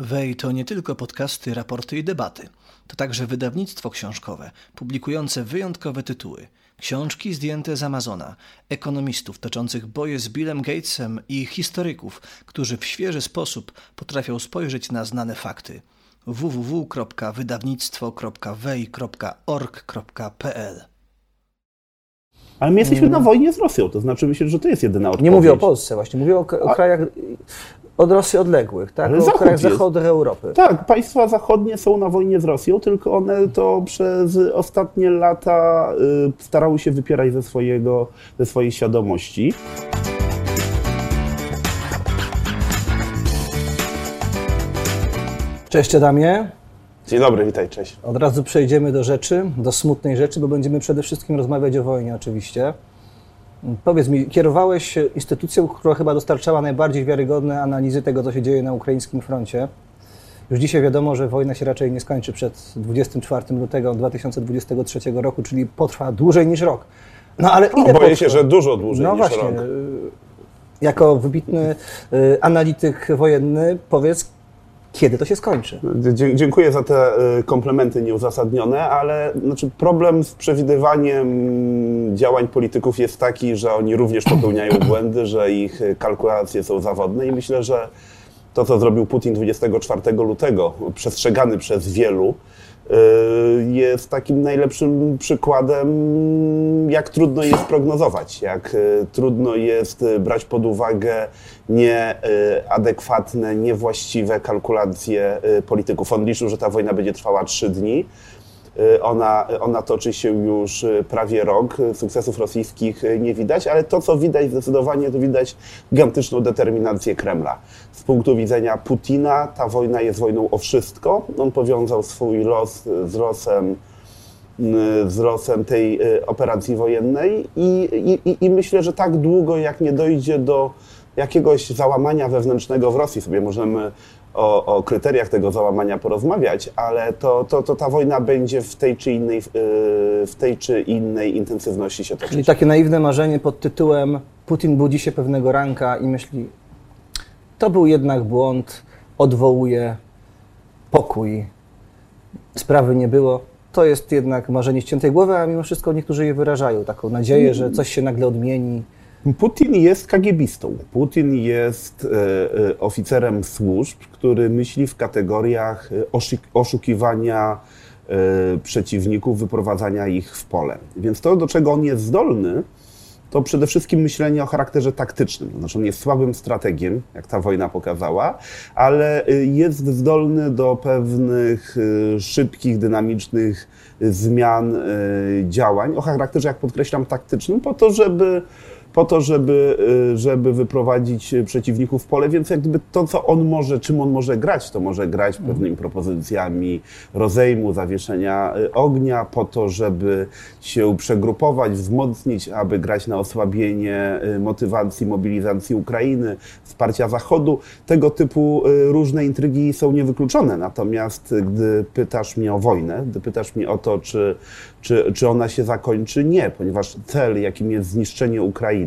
Wej to nie tylko podcasty, raporty i debaty. To także wydawnictwo książkowe, publikujące wyjątkowe tytuły. Książki zdjęte z Amazona, ekonomistów toczących boje z Billem Gatesem i historyków, którzy w świeży sposób potrafią spojrzeć na znane fakty. www.wydawnictwo.wej.org.pl Ale my jesteśmy na wojnie z Rosją, to znaczy myślę, że to jest jedyna odpowiedź. Nie mówię o Polsce właśnie, mówię o, k- o A- krajach od Rosji odległych, tak? Ale o krajach zachodnich Europy. Tak, państwa zachodnie są na wojnie z Rosją, tylko one to przez ostatnie lata y, starały się wypierać ze, swojego, ze swojej świadomości. Cześć Adamie. Dzień dobry, witaj, cześć. Od razu przejdziemy do rzeczy, do smutnej rzeczy, bo będziemy przede wszystkim rozmawiać o wojnie oczywiście. Powiedz mi, kierowałeś instytucją, która chyba dostarczała najbardziej wiarygodne analizy tego, co się dzieje na ukraińskim froncie. Już dzisiaj wiadomo, że wojna się raczej nie skończy przed 24 lutego 2023 roku, czyli potrwa dłużej niż rok. No ale ile Boję potrwa? się, że dużo dłużej No niż właśnie, rok. jako wybitny y, analityk wojenny, powiedz, kiedy to się skończy? Dziękuję za te y, komplementy nieuzasadnione, ale znaczy problem z przewidywaniem działań polityków jest taki, że oni również popełniają błędy, że ich kalkulacje są zawodne i myślę, że to, co zrobił Putin 24 lutego, przestrzegany przez wielu, jest takim najlepszym przykładem, jak trudno jest prognozować, jak y, trudno jest y, brać pod uwagę nieadekwatne, niewłaściwe kalkulacje y, polityków. On liczył, że ta wojna będzie trwała trzy dni. Y, Ona, ona toczy się już y, prawie rok. Sukcesów rosyjskich y, nie widać, ale to, co widać zdecydowanie, to widać gigantyczną determinację Kremla. Z punktu widzenia Putina ta wojna jest wojną o wszystko. On powiązał swój los z losem z losem tej operacji wojennej i, i- i myślę, że tak długo jak nie dojdzie do jakiegoś załamania wewnętrznego w Rosji, sobie możemy o, o kryteriach tego załamania porozmawiać, ale to, to, to ta wojna będzie w tej czy innej, y, w tej czy innej intensywności się Czyli toczyć. takie naiwne marzenie pod tytułem Putin budzi się pewnego ranka i myśli, to był jednak błąd, odwołuje pokój, sprawy nie było. To jest jednak marzenie ściętej głowy, a mimo wszystko niektórzy je wyrażają, taką nadzieję, że coś się nagle odmieni. Putin jest kagiebistą. Putin jest e, e, oficerem służb, który myśli w kategoriach e, oszukiwania przeciwników, wyprowadzania ich w pole. Więc to, do czego on jest zdolny, to przede wszystkim myślenie o charakterze taktycznym. Znaczy on jest słabym strategiem, jak ta wojna pokazała, ale jest zdolny do pewnych szybkich, dynamicznych zmian działań o charakterze, jak podkreślam, taktycznym, po to, żeby po to, żeby, y, żeby wyprowadzić y, przeciwników w pole, więc jak gdyby to, co on może, czym on może grać, to może grać pewnymi propozycjami rozejmu, zawieszenia y, ognia, po to, żeby się przegrupować, wzmocnić, aby grać na osłabienie motywacji, mobilizacji Ukrainy, wsparcia Zachodu. Tego typu różne intrygi są niewykluczone. Natomiast gdy pytasz mnie o wojnę, gdy pytasz mnie o to, czy, czy, czy ona się zakończy, nie, ponieważ cel, jakim jest zniszczenie Ukrainy,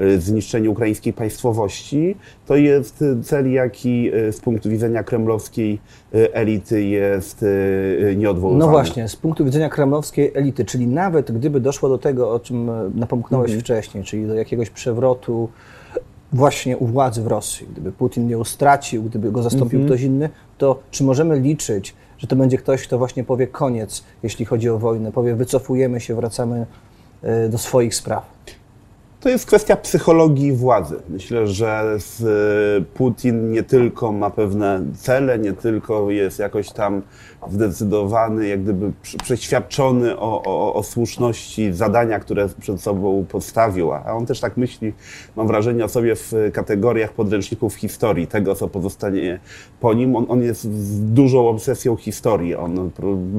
y, zniszczenie ukraińskiej państwowości, to jest cel, jaki y, z punktu widzenia kremlowskiej y, elity jest nieodwoływalny. No właśnie, z punktu widzenia kremlowskiej elity, czyli nawet gdyby doszło do tego, o czym e, napomknąłeś wcześniej, czyli do jakiegoś przewrotu właśnie u władzy w Rosji, gdyby Putin ją stracił, gdyby go zastąpił ktoś inny, to czy możemy liczyć, że to będzie ktoś, kto właśnie powie koniec, jeśli chodzi o wojnę, powie wycofujemy się, wracamy e, do swoich spraw? To jest kwestia psychologii władzy. Myślę, że z, Putin nie tylko ma pewne cele, nie tylko jest jakoś tam zdecydowany, jak gdyby przeświadczony o, o, o słuszności zadania, które przed sobą postawił, a on też tak myśli, mam wrażenie o sobie w kategoriach podręczników historii, tego co pozostanie po nim. On, on jest z dużą obsesją historii. On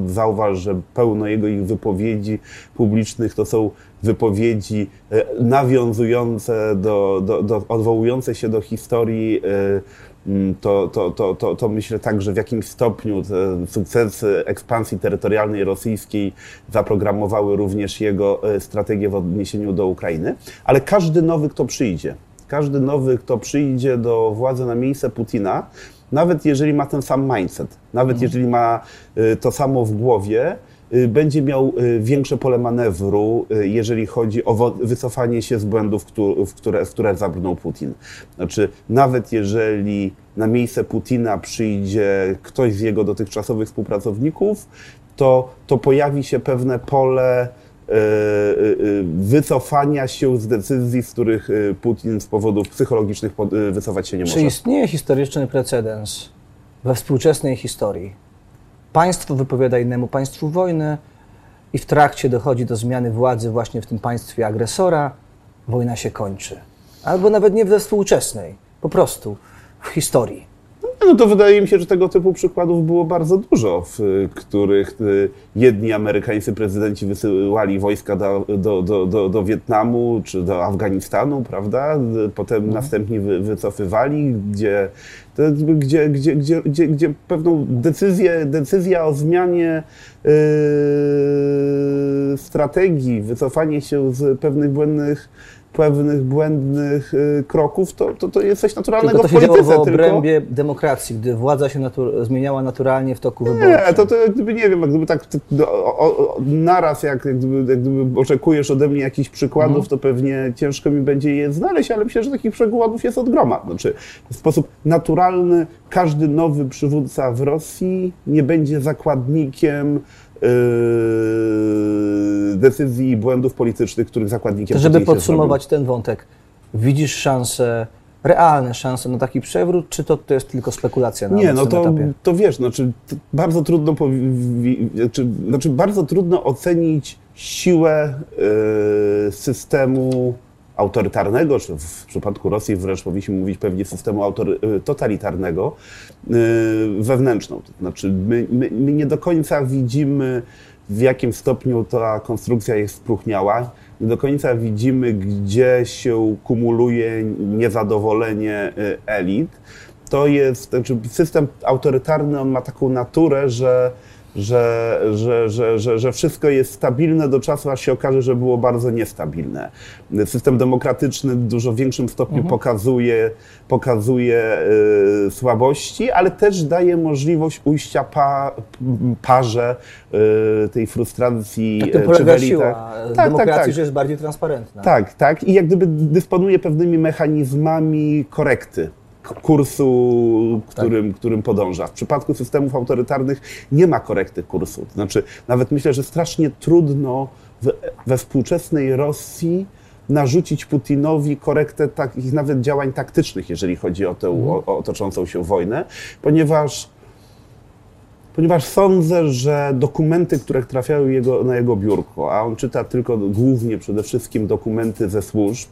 zauważ, że pełno jego ich wypowiedzi publicznych to są wypowiedzi e, nawiązujące do, do, do odwołujące się do historii, e, mm, to, to, to, to, to myślę tak, że w jakimś stopniu sukcesy ekspansji terytorialnej rosyjskiej zaprogramowały również jego e, strategię w odniesieniu do Ukrainy, ale każdy nowy, kto przyjdzie, Każdy nowy, kto przyjdzie do władzy na miejsce Putina, nawet jeżeli ma ten sam mindset, nawet mhm. jeżeli ma y, to samo w głowie, y, będzie miał y, większe pole manewru, jeżeli chodzi o wycofanie się z błędów, w które, w które zabrnął Putin. Znaczy, nawet jeżeli na miejsce Putina przyjdzie ktoś z jego dotychczasowych współpracowników, to, to pojawi się pewne pole wycofania się z decyzji, z których Putin z powodów psychologicznych wycofać się nie może. Czy istnieje historyczny precedens we współczesnej historii? Państwo wypowiada innemu państwu wojnę i w trakcie dochodzi do zmiany władzy właśnie w tym państwie agresora, wojna się kończy. Albo nawet nie we współczesnej, po prostu w historii. No to wydaje mi się, że tego typu przykładów było bardzo dużo, w których y, jedni amerykańscy prezydenci wysyłali wojska do, do, do, do, do Wietnamu czy do Afganistanu, prawda? Potem mhm. następnie wy, wycofywali, gdzie, gdzie, gdzie, gdzie, gdzie, gdzie pewną decyzję, decyzja o zmianie yy, strategii, wycofanie się z pewnych błędnych pewnych błędnych y, kroków, to, to, to jest coś naturalnego tylko to w polityce. Działo w obrębie tylko... demokracji, gdy władza się natur... zmieniała naturalnie w toku wyborów. Nie, to, to gdyby, nie wiem, gdyby tak o, o, naraz, jak, jak, gdyby, jak gdyby oczekujesz ode mnie jakichś przykładów, mhm. to pewnie ciężko mi będzie je znaleźć, ale myślę, że takich przykładów jest od groma. Znaczy, w sposób naturalny każdy nowy przywódca w Rosji nie będzie zakładnikiem decyzji i błędów politycznych, których zakładnikiem to Żeby podsumować ten wątek, widzisz szansę, realne szanse na taki przewrót, czy to, to jest tylko spekulacja na Nie, no to, etapie? to wiesz, znaczy, bardzo trudno, znaczy, znaczy bardzo trudno ocenić siłę yy, systemu autorytarnego, czy w przypadku Rosji wręcz powinniśmy mówić pewnie systemu autory, totalitarnego, yy, wewnętrzną. To znaczy, my, my, my nie do końca widzimy, w jakim stopniu ta konstrukcja jest spróchniała. Nie do końca widzimy, gdzie się kumuluje niezadowolenie yy, elit. To jest, znaczy system autorytarny, on ma taką naturę, że że, że, że, że, że wszystko jest stabilne do czasu, aż się okaże, że było bardzo niestabilne. System demokratyczny w dużo większym stopniu mhm. pokazuje, pokazuje y, słabości, ale też daje możliwość ujścia pa, parze y, tej frustracji. Tak, to polega siła tak, demokracji, tak, tak. że jest bardziej transparentna. Tak, tak. I jak gdyby dysponuje pewnymi mechanizmami korekty kursu, którym, tak. którym podąża. W przypadku systemów autorytarnych nie ma korekty kursu. To znaczy, nawet myślę, że strasznie trudno w, we współczesnej Rosji narzucić Putinowi korektę takich nawet działań taktycznych, jeżeli chodzi o tę mhm. o, o toczącą się wojnę, ponieważ ponieważ sądzę, że dokumenty, które trafiały jego, na jego biurko, a on czyta tylko głównie przede wszystkim dokumenty ze służb,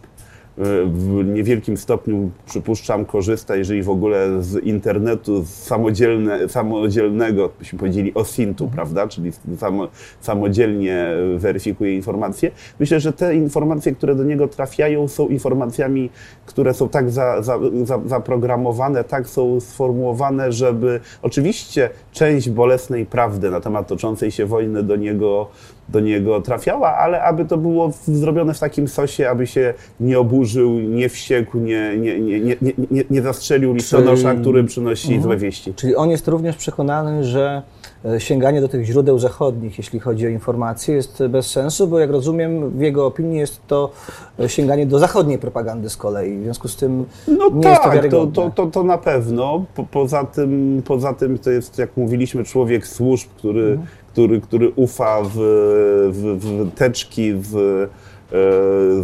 w niewielkim stopniu, przypuszczam, korzysta, jeżeli w ogóle z internetu z samodzielne, samodzielnego, byśmy powiedzieli OSINT-u, mhm. prawda, czyli samo, samodzielnie weryfikuje informacje. Myślę, że te informacje, które do niego trafiają, są informacjami, które są tak za, za, za, zaprogramowane, tak są sformułowane, żeby oczywiście część bolesnej prawdy na temat toczącej się wojny do niego do niego trafiała, ale aby to było zrobione w takim sosie, aby się nie oburzył, nie wściekł, nie, nie, nie, nie, nie, nie zastrzelił listonosza, który przynosi mhm. złe wieści. Czyli on jest również przekonany, że e, sięganie do tych źródeł zachodnich, jeśli chodzi o informacje, jest bez sensu, bo jak rozumiem, w jego opinii jest to e, sięganie do zachodniej propagandy z kolei. W związku z tym no nie tak, jest to tak, To, to, to, to na pewno. Po, poza, tym, poza tym to jest, jak mówiliśmy, człowiek służb, który, mhm który, który ufa w, w, w teczki z, e,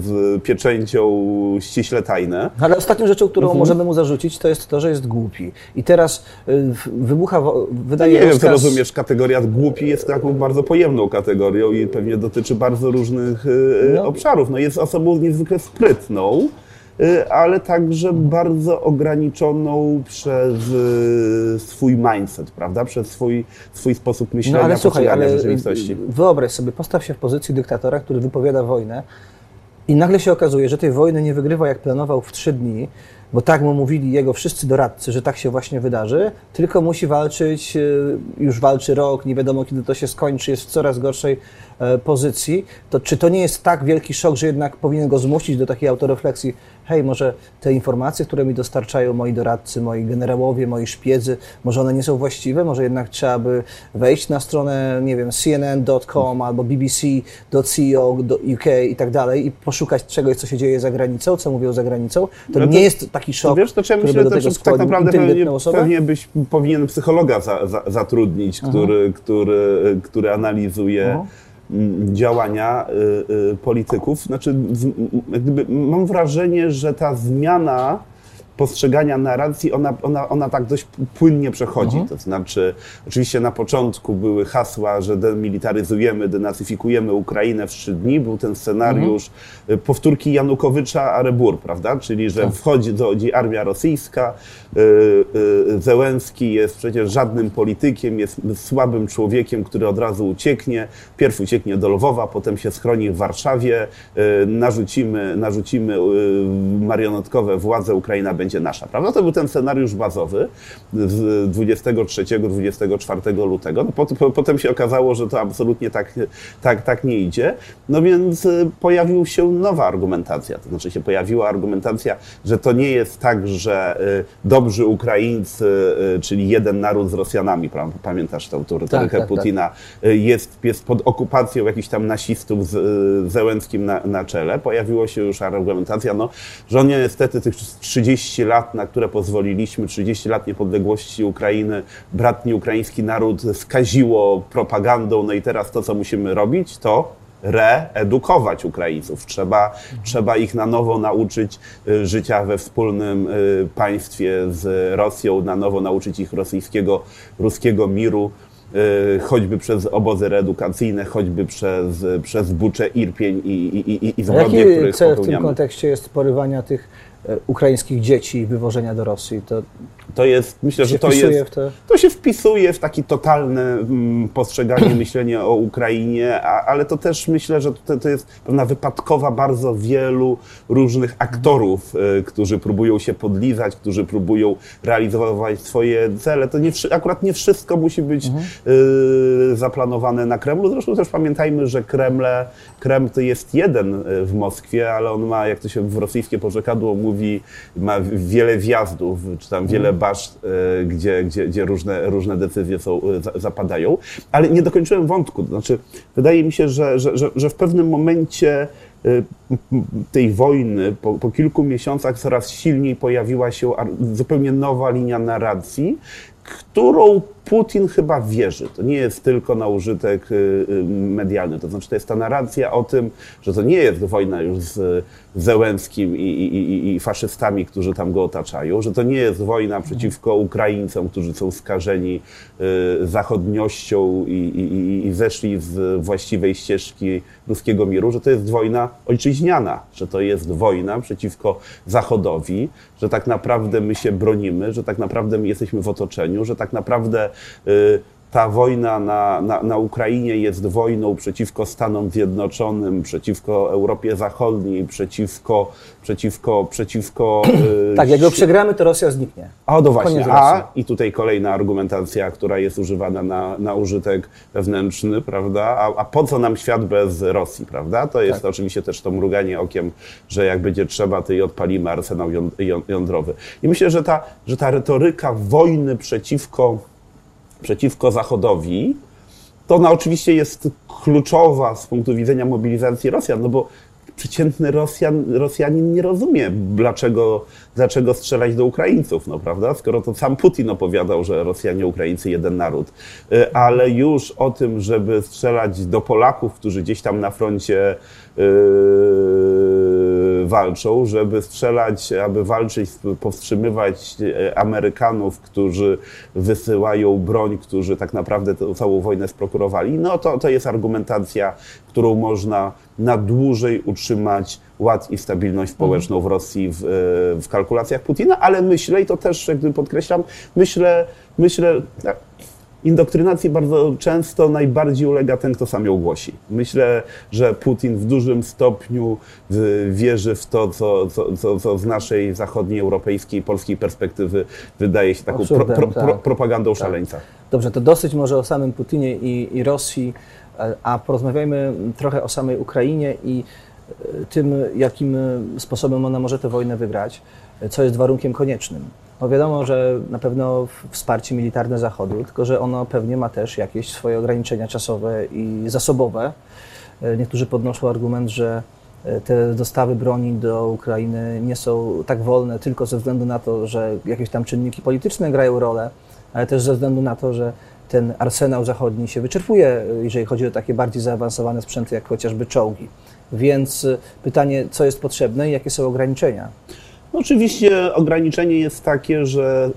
z pieczęcią ściśle tajne. Ale ostatnią rzeczą, którą mhm. możemy mu zarzucić, to jest to, że jest głupi. I teraz e, wybucha, wydaje się. Nie rozkaz... wiem, co rozumiesz, kategoria głupi jest taką bardzo pojemną kategorią i pewnie dotyczy bardzo różnych e, no. obszarów. No jest osobą niezwykle sprytną, ale także bardzo ograniczoną przez y, swój mindset, prawda? Przez swój, swój sposób myślenia, no, ale słuchaj, ale rzeczywistości. Wyobraź sobie, postaw się w pozycji dyktatora, który wypowiada wojnę i nagle się okazuje, że tej wojny nie wygrywa jak planował w trzy dni, bo tak mu mówili jego wszyscy doradcy, że tak się właśnie wydarzy, tylko musi walczyć, y, już walczy rok, nie wiadomo kiedy to się skończy, jest w coraz gorszej e, pozycji, to czy to nie jest tak wielki szok, że jednak powinien go zmusić do takiej autorefleksji, hej, może te informacje, które mi dostarczają moi doradcy, moi generałowie, moi szpiedzy, może one nie są właściwe, może jednak trzeba by wejść na stronę, nie wiem, cnn.com albo bbc.co.uk i tak dalej i poszukać czegoś, co się dzieje za granicą, co mówią za granicą. To, No to- nie jest taki szok, Wiesz, to ja który myślę, by do tego tak skłonił naprawdę inteligentną pewnie, osobę? pewnie byś powinien psychologa za, za, zatrudnić, który, który, który analizuje Mhm. Działania y, y, polityków. Znaczy, jak gdyby, mam wrażenie, że ta zmiana postrzegania narracji, ona, ona, ona tak dość płynnie przechodzi. Mhm. To znaczy, oczywiście na początku były hasła, że demilitaryzujemy, denazyfikujemy Ukrainę w trzy dni. Był ten scenariusz Mhm. y, powtórki Janukowycza Arebur, prawda? Czyli, że Tak. wchodzi do armia rosyjska, y, y, Zełenski jest przecież żadnym politykiem, jest słabym człowiekiem, który od razu ucieknie. Pierw ucieknie do Lwowa, potem się schroni w Warszawie, y, narzucimy, narzucimy y, marionetkowe władze, Ukraina będzie nasza, prawda? To był ten scenariusz bazowy z 23-24 lutego. No, pot- po, potem się okazało, że to absolutnie tak, tak, tak nie idzie. No więc y, pojawiła się nowa argumentacja. To znaczy się pojawiła argumentacja, że to nie jest tak, że y, dobrzy Ukraińcy, y, czyli jeden naród z Rosjanami, pra- pamiętasz tę retorykę Tak, tak, tak. Putina, y, jest, jest pod okupacją jakichś tam nasistów z Zełenskim na, na czele. Pojawiła się już argumentacja, no, że on niestety tych 30 lat, na które pozwoliliśmy, 30 lat niepodległości Ukrainy, bratni ukraiński naród skaziło propagandą, no i teraz to, co musimy robić, to reedukować Ukraińców. Trzeba, trzeba ich na nowo nauczyć y, życia we wspólnym y, państwie z Rosją, na nowo nauczyć ich rosyjskiego, ruskiego miru, y, choćby przez obozy reedukacyjne, choćby przez, przez Buczę, Irpień i, i, i, i zbrodnie, których cel w tym kontekście jest porywania tych ukraińskich dzieci wywożenia do Rosji? To To jest, myślę, że to jest... To się wpisuje w takie totalne mm, postrzeganie, myślenie o Ukrainie, a, ale to też myślę, że to, to jest pewna wypadkowa bardzo wielu różnych aktorów, y, którzy próbują się podlizać, którzy próbują realizować swoje cele. To nie, akurat nie wszystko musi być y, zaplanowane na Kremlu. Zresztą też pamiętajmy, że Kremle, Kreml to jest jeden y, w Moskwie, ale on ma, jak to się w rosyjskie porzekadło mówi, ma wiele wjazdów, czy tam wiele baszt, y, gdzie, gdzie, gdzie różne, różne decyzje są, za- zapadają. Ale nie dokończyłem wątku. Znaczy, wydaje mi się, że, że, że, że w pewnym momencie m, tej wojny, po, po kilku miesiącach coraz silniej pojawiła się zupełnie nowa linia narracji, którą Putin chyba wierzy. To nie jest tylko na użytek y, y, medialny. To znaczy, to jest ta narracja o tym, że to nie jest wojna już z Zełenskim i, i, i, faszystami, którzy tam go otaczają, że to nie jest wojna przeciwko Ukraińcom, którzy są skażeni y, zachodniością i, i- i zeszli z właściwej ścieżki ruskiego miru, że to jest wojna ojczyźniana, że to jest wojna przeciwko Zachodowi, że tak naprawdę my się bronimy, że tak naprawdę my jesteśmy w otoczeniu, że tak naprawdę y, ta wojna na, na, na Ukrainie jest wojną przeciwko Stanom Zjednoczonym, przeciwko Europie Zachodniej, przeciwko, przeciwko, przeciwko y, Tak, jak go przegramy, to Rosja zniknie. a no właśnie, a i tutaj kolejna argumentacja, która jest używana na, na użytek wewnętrzny, prawda? A, a po co nam świat bez Rosji, prawda? To jest Tak. oczywiście też to mruganie okiem, że jak będzie trzeba, to i odpalimy arsenał ją- ją- jądrowy. I myślę, że ta, że ta retoryka wojny przeciwko, przeciwko Zachodowi, to ona oczywiście jest kluczowa z punktu widzenia mobilizacji Rosjan, no bo przeciętny Rosjan, Rosjanin nie rozumie, dlaczego, dlaczego strzelać do Ukraińców, no prawda? Skoro to sam Putin opowiadał, że Rosjanie, Ukraińcy jeden naród. Y, Ale już o tym, żeby strzelać do Polaków, którzy gdzieś tam na froncie yy, walczą, żeby strzelać, aby walczyć, powstrzymywać e, Amerykanów, którzy wysyłają broń, którzy tak naprawdę tę całą wojnę sprokurowali, no to, to jest argumentacja, którą można na dłużej utrzymać ład i stabilność społeczną w Rosji w, e, w kalkulacjach Putina, ale myślę, i to też jakby podkreślam, myślę, myślę, tak, Indoktrynacji bardzo często najbardziej ulega ten, kto sam ją głosi. Myślę, że Putin w dużym stopniu wierzy w to, co, co, co, z naszej zachodniej, europejskiej, polskiej perspektywy wydaje się taką pro, pro, pro, tak. propagandą tak. szaleńca. Dobrze, to dosyć może o samym Putinie i, i Rosji, a porozmawiajmy trochę o samej Ukrainie i e, tym, jakim sposobem ona może tę wojnę wygrać, co jest warunkiem koniecznym. No wiadomo, że na pewno wsparcie militarne Zachodu, tylko że ono pewnie ma też jakieś swoje ograniczenia czasowe i zasobowe. E, niektórzy podnoszą argument, że e, te dostawy broni do Ukrainy nie są tak wolne tylko ze względu na to, że jakieś tam czynniki polityczne grają rolę, ale też ze względu na to, że ten arsenał zachodni się wyczerpuje, e, jeżeli chodzi o takie bardziej zaawansowane sprzęty, jak chociażby czołgi. Więc pytanie, co jest potrzebne i jakie są ograniczenia? No oczywiście ograniczenie jest takie, że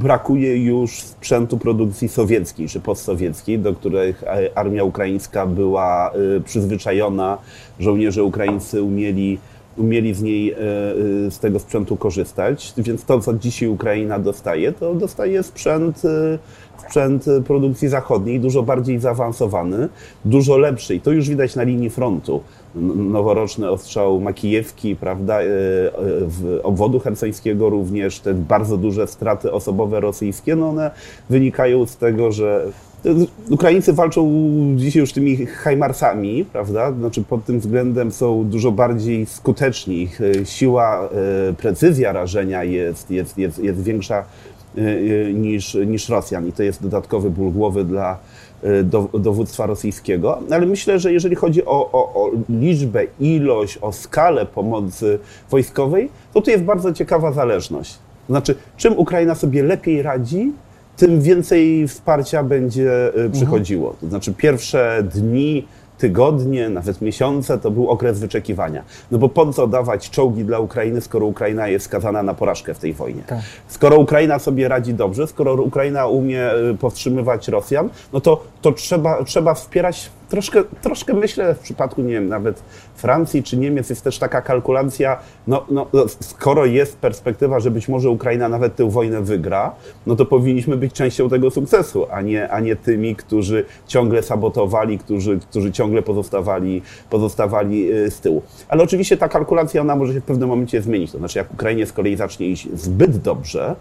brakuje już sprzętu produkcji sowieckiej czy postsowieckiej, do których armia ukraińska była y, przyzwyczajona. Żołnierze ukraińscy umieli, umieli z niej, y, y, z tego sprzętu korzystać. Więc to, co dzisiaj Ukraina dostaje, to dostaje sprzęt sprzęt produkcji zachodniej, dużo bardziej zaawansowany, dużo lepszy. I to już widać na linii frontu noworoczny ostrzał Makijewki, prawda, e, e, w obwodu herceńskiego również, te bardzo duże straty osobowe rosyjskie, no one wynikają z tego, że Ukraińcy walczą dzisiaj już tymi hajmarsami, prawda? Znaczy pod tym względem są dużo bardziej skuteczni. E, siła, precyzja rażenia jest, jest, jest, jest większa niż, niż Rosjan i to jest dodatkowy ból głowy dla, do, dowództwa rosyjskiego, ale myślę, że jeżeli chodzi o, o, o, liczbę, ilość, o skalę pomocy wojskowej, to tu jest bardzo ciekawa zależność. Znaczy, czym Ukraina sobie lepiej radzi, tym więcej wsparcia będzie y, mhm. przychodziło. To znaczy, pierwsze dni tygodnie, nawet miesiące, to był okres wyczekiwania. No bo po co dawać czołgi dla Ukrainy, skoro Ukraina jest skazana na porażkę w tej wojnie? Tak. Skoro Ukraina sobie radzi dobrze, skoro Ukraina umie y, powstrzymywać Rosjan, no to, to trzeba, trzeba wspierać troszkę, troszkę myślę w przypadku, nie wiem, nawet Francji czy Niemiec jest też taka kalkulacja, no, no, no, skoro jest perspektywa, że być może Ukraina nawet tę wojnę wygra, no to powinniśmy być częścią tego sukcesu, a nie, a nie tymi, którzy ciągle sabotowali, którzy, którzy ciągle pozostawali, pozostawali y, z tyłu. Ale oczywiście ta kalkulacja, ona może się w pewnym momencie zmienić. To znaczy, jak Ukrainie z kolei zacznie iść zbyt dobrze,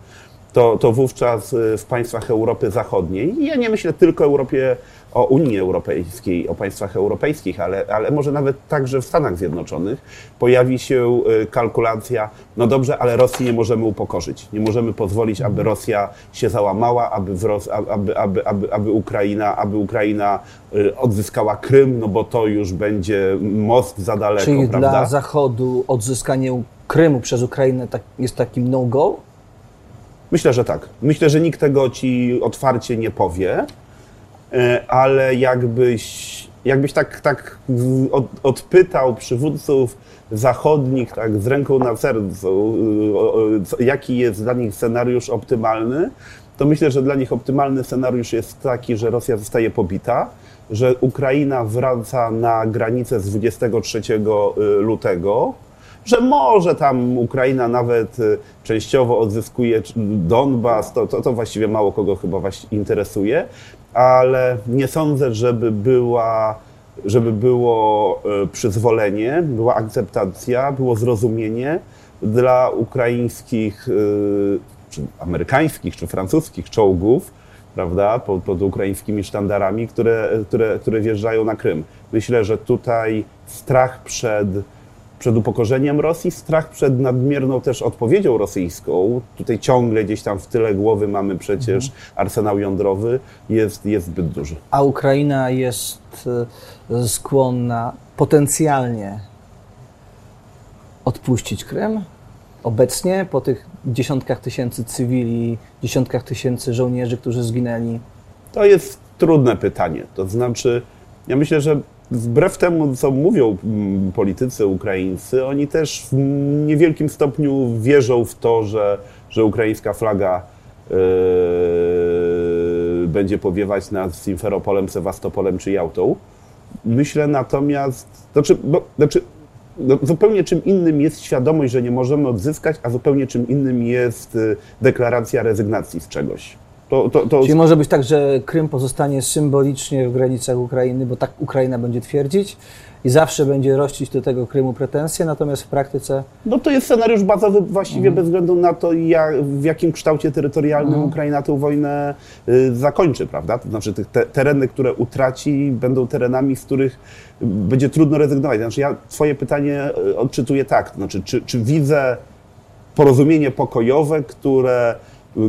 to, to wówczas y, w państwach Europy Zachodniej, i ja nie myślę tylko o Europie o Unii Europejskiej, o państwach europejskich, ale, ale może nawet także w Stanach Zjednoczonych pojawi się y, kalkulacja, no dobrze, ale Rosji nie możemy upokorzyć. Nie możemy pozwolić, aby Rosja się załamała, aby, Ros aby, aby, aby, aby, Ukraina, aby Ukraina y, odzyskała Krym, no bo to już będzie most za daleko, Czyli prawda? dla Zachodu odzyskanie Krymu przez Ukrainę tak, jest takim no-go? Myślę, że tak. Myślę, że nikt tego ci otwarcie nie powie. E, ale jakbyś, jakbyś tak, tak od, odpytał przywódców zachodnich, tak z ręką na sercu, jaki jest dla nich scenariusz optymalny, to myślę, że dla nich optymalny scenariusz jest taki, że Rosja zostaje pobita, że Ukraina wraca na granicę z 23 y, lutego, że może tam Ukraina nawet częściowo odzyskuje Donbas, to, to, to właściwie mało kogo chyba interesuje, ale nie sądzę, żeby była żeby było e, przyzwolenie, była akceptacja, było zrozumienie dla ukraińskich, e, czy amerykańskich, czy francuskich czołgów, prawda, pod, pod ukraińskimi sztandarami, które, które, które wjeżdżają na Krym. Myślę, że tutaj strach przed przed upokorzeniem Rosji, strach przed nadmierną też odpowiedzią rosyjską. Tutaj ciągle gdzieś tam w tyle głowy mamy przecież mhm. arsenał jądrowy, jest, jest zbyt duży. A Ukraina jest e, skłonna potencjalnie odpuścić Krym? Obecnie, po tych dziesiątkach tysięcy cywili, dziesiątkach tysięcy żołnierzy, którzy zginęli? To jest trudne pytanie. To znaczy, ja myślę, że wbrew temu, co mówią mm, politycy ukraińscy, oni też w niewielkim stopniu wierzą w to, że, że ukraińska flaga yy, będzie powiewać nad Simferopolem, Sewastopolem czy Jałtą. Myślę natomiast, znaczy, bo, znaczy no, zupełnie czym innym jest świadomość, że nie możemy odzyskać, a zupełnie czym innym jest y, deklaracja rezygnacji z czegoś. To, to, to... Czyli może być tak, że Krym pozostanie symbolicznie w granicach Ukrainy, bo tak Ukraina będzie twierdzić i zawsze będzie rościć do tego Krymu pretensje, natomiast w praktyce... No to jest scenariusz bazowy właściwie Mhm. bez względu na to, jak, w jakim kształcie terytorialnym Mhm. Ukraina tę wojnę y, zakończy, prawda? To znaczy tych te, tereny, które utraci, będą terenami, z których będzie trudno rezygnować. Znaczy ja twoje pytanie y, odczytuję tak, to znaczy czy, czy widzę porozumienie pokojowe, które,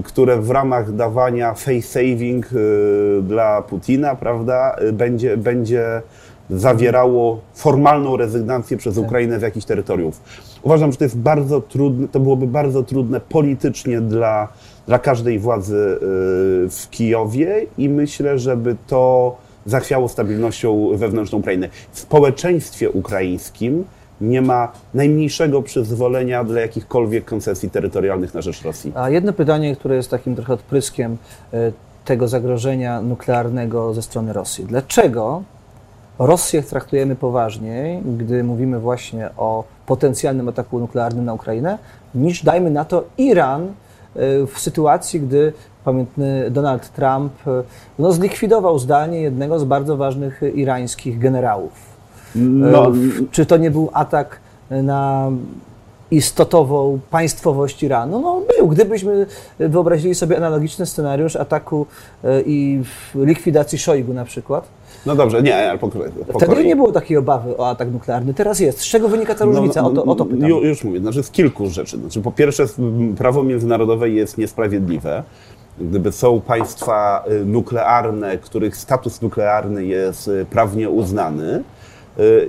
które w ramach dawania face saving y, dla Putina, prawda, y, będzie, będzie zawierało formalną rezygnację przez Ukrainę z jakichś terytoriów. Uważam, że to jest bardzo trudne, to byłoby bardzo trudne politycznie dla, dla każdej władzy y, w Kijowie i myślę, żeby to zachwiało stabilnością wewnętrzną Ukrainy. W społeczeństwie ukraińskim nie ma najmniejszego przyzwolenia dla jakichkolwiek koncesji terytorialnych na rzecz Rosji. A jedno pytanie, które jest takim trochę odpryskiem e, tego zagrożenia nuklearnego ze strony Rosji. Dlaczego Rosję traktujemy poważniej, gdy mówimy właśnie o potencjalnym ataku nuklearnym na Ukrainę, niż dajmy na to Iran e, w sytuacji, gdy pamiętny Donald Trump e, no, zlikwidował zdalnie jednego z bardzo ważnych irańskich generałów. No, Czy to nie był atak na istotową państwowość Iranu? No był. Gdybyśmy wyobrazili sobie analogiczny scenariusz ataku e, i likwidacji Szojgu na przykład, no dobrze, nie, ale po, po wtedy kolei. nie było takiej obawy o atak nuklearny. Teraz jest. Z czego wynika ta różnica? o, to, o to pytam. Ju, już mówię, znaczy z kilku rzeczy. Znaczy, po pierwsze, prawo międzynarodowe jest niesprawiedliwe. Gdyby są państwa y, nuklearne, których status nuklearny jest y, prawnie uznany,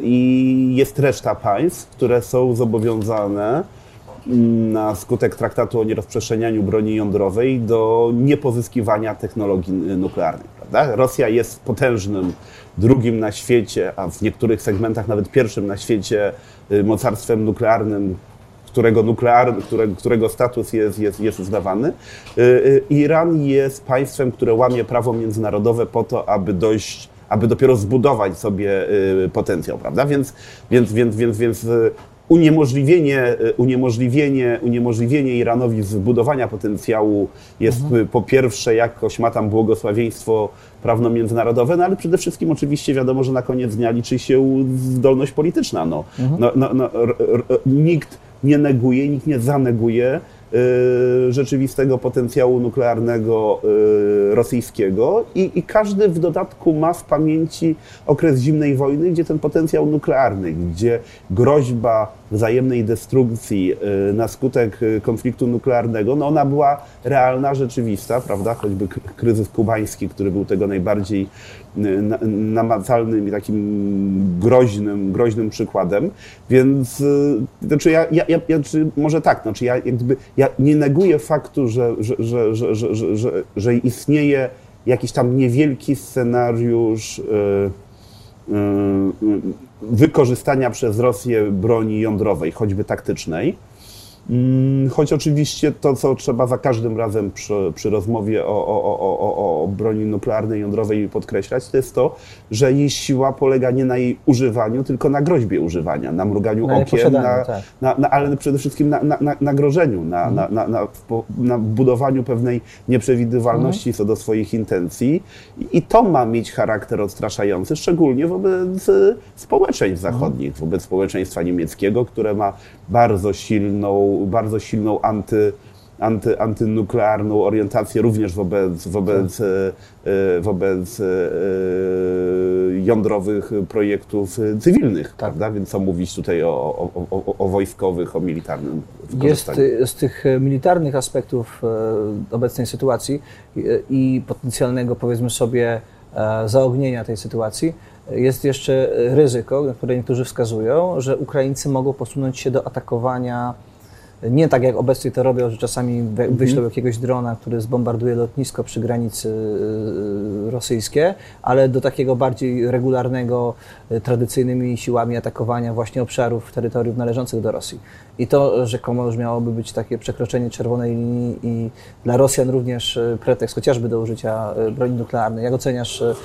i jest reszta państw, które są zobowiązane mm, na skutek traktatu o nierozprzestrzenianiu broni jądrowej do niepozyskiwania technologii y, nuklearnych. Prawda? Rosja jest potężnym, drugim na świecie, a w niektórych segmentach nawet pierwszym na świecie y, mocarstwem nuklearnym, którego, nuklearny, które, którego status jest, jest, jest uznawany. Y, y, Iran jest państwem, które łamie prawo międzynarodowe po to, aby dojść aby dopiero zbudować sobie y, potencjał, prawda? Więc, więc, więc, więc, więc y, uniemożliwienie, y, uniemożliwienie, uniemożliwienie Iranowi zbudowania potencjału jest y, po pierwsze jakoś ma tam błogosławieństwo prawno-międzynarodowe, no ale przede wszystkim oczywiście wiadomo, że na koniec dnia liczy się zdolność polityczna. No. No, no, no, r, nikt nie neguje, nikt nie zaneguje rzeczywistego potencjału nuklearnego y, rosyjskiego i, i każdy w dodatku ma w pamięci okres zimnej wojny, gdzie ten potencjał nuklearny, gdzie groźba wzajemnej destrukcji y, na skutek y, konfliktu nuklearnego, no ona była realna, rzeczywista, prawda? Choćby kryzys kubański, który był tego najbardziej y, namacalnym i takim groźnym, groźnym przykładem. Więc znaczy ja, ja, ja może tak, znaczy ja, jakby, ja nie neguję faktu, że, że, że, że, że, że, że istnieje jakiś tam niewielki scenariusz. Yy, wykorzystania przez Rosję broni jądrowej, choćby taktycznej. Choć oczywiście to, co trzeba za każdym razem przy, przy rozmowie o, o, o, o, o broni nuklearnej, jądrowej podkreślać, to jest to, że jej siła polega nie na jej używaniu, tylko na groźbie używania, na mruganiu Na okiem, na, tak. na, na, ale przede wszystkim na, na, na, grożeniu, na, na, na, na, na budowaniu pewnej nieprzewidywalności co do swoich intencji. I, to ma mieć charakter odstraszający, szczególnie wobec e, społeczeństw zachodnich, wobec społeczeństwa niemieckiego, które ma bardzo silną, bardzo silną anty, anty, antynuklearną orientację również wobec, wobec, e, e, wobec e, jądrowych projektów cywilnych, prawda? Więc co mówić tutaj o, o, o, o, wojskowych, o militarnym Jest z tych militarnych aspektów obecnej sytuacji i, potencjalnego, powiedzmy sobie, zaognienia tej sytuacji, jest jeszcze ryzyko, na które niektórzy wskazują, że Ukraińcy mogą posunąć się do atakowania nie tak jak obecnie to robią, że czasami we- wyślą jakiegoś drona, który zbombarduje lotnisko przy granicy y, rosyjskie, ale do takiego bardziej regularnego, y, tradycyjnymi siłami atakowania właśnie obszarów, terytoriów należących do Rosji. I to rzekomo już miałoby być takie przekroczenie czerwonej linii i dla Rosjan również y, pretekst chociażby do użycia y, broni nuklearnej. Jak oceniasz y,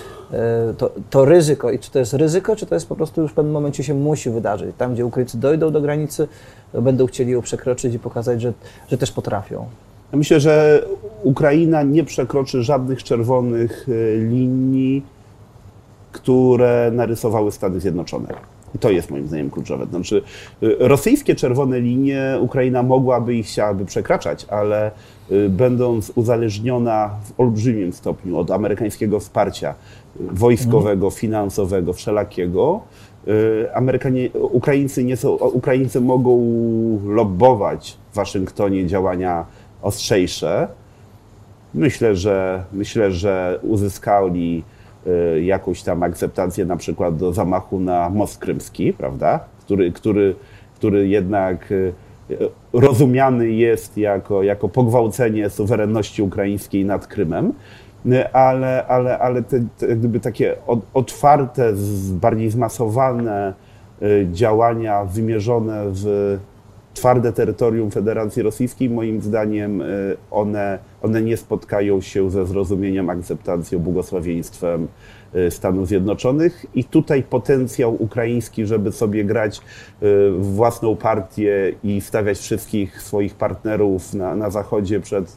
to, to ryzyko i czy to jest ryzyko, czy to jest po prostu już w pewnym momencie się musi wydarzyć? Tam, gdzie Ukraińcy dojdą do granicy, będą chcieli ją przekroczyć i pokazać, że, że też potrafią. Ja myślę, że Ukraina nie przekroczy żadnych czerwonych e, linii, które narysowały Stany Zjednoczone. I to jest moim zdaniem kluczowe. Znaczy, y, rosyjskie czerwone linie Ukraina mogłaby i chciałaby przekraczać, ale y, będąc uzależniona w olbrzymim stopniu od amerykańskiego wsparcia y, wojskowego, finansowego, wszelakiego, Amerykanie, Ukraińcy, nie są, Ukraińcy mogą lobbować w Waszyngtonie działania ostrzejsze. Myślę, że, myślę, że uzyskali jakąś tam akceptację na przykład do zamachu na most krymski, prawda? Który, który, który jednak y, rozumiany jest jako, jako pogwałcenie suwerenności ukraińskiej nad Krymem, y, ale, ale, ale te, te gdyby takie otwarte, bardziej zmasowane działania wymierzone w twarde terytorium Federacji Rosyjskiej, moim zdaniem y, one, one nie spotkają się ze zrozumieniem, akceptacją, błogosławieństwem y, Stanów Zjednoczonych i tutaj potencjał ukraiński, żeby sobie grać y, w własną partię i stawiać wszystkich swoich partnerów na, na Zachodzie przed,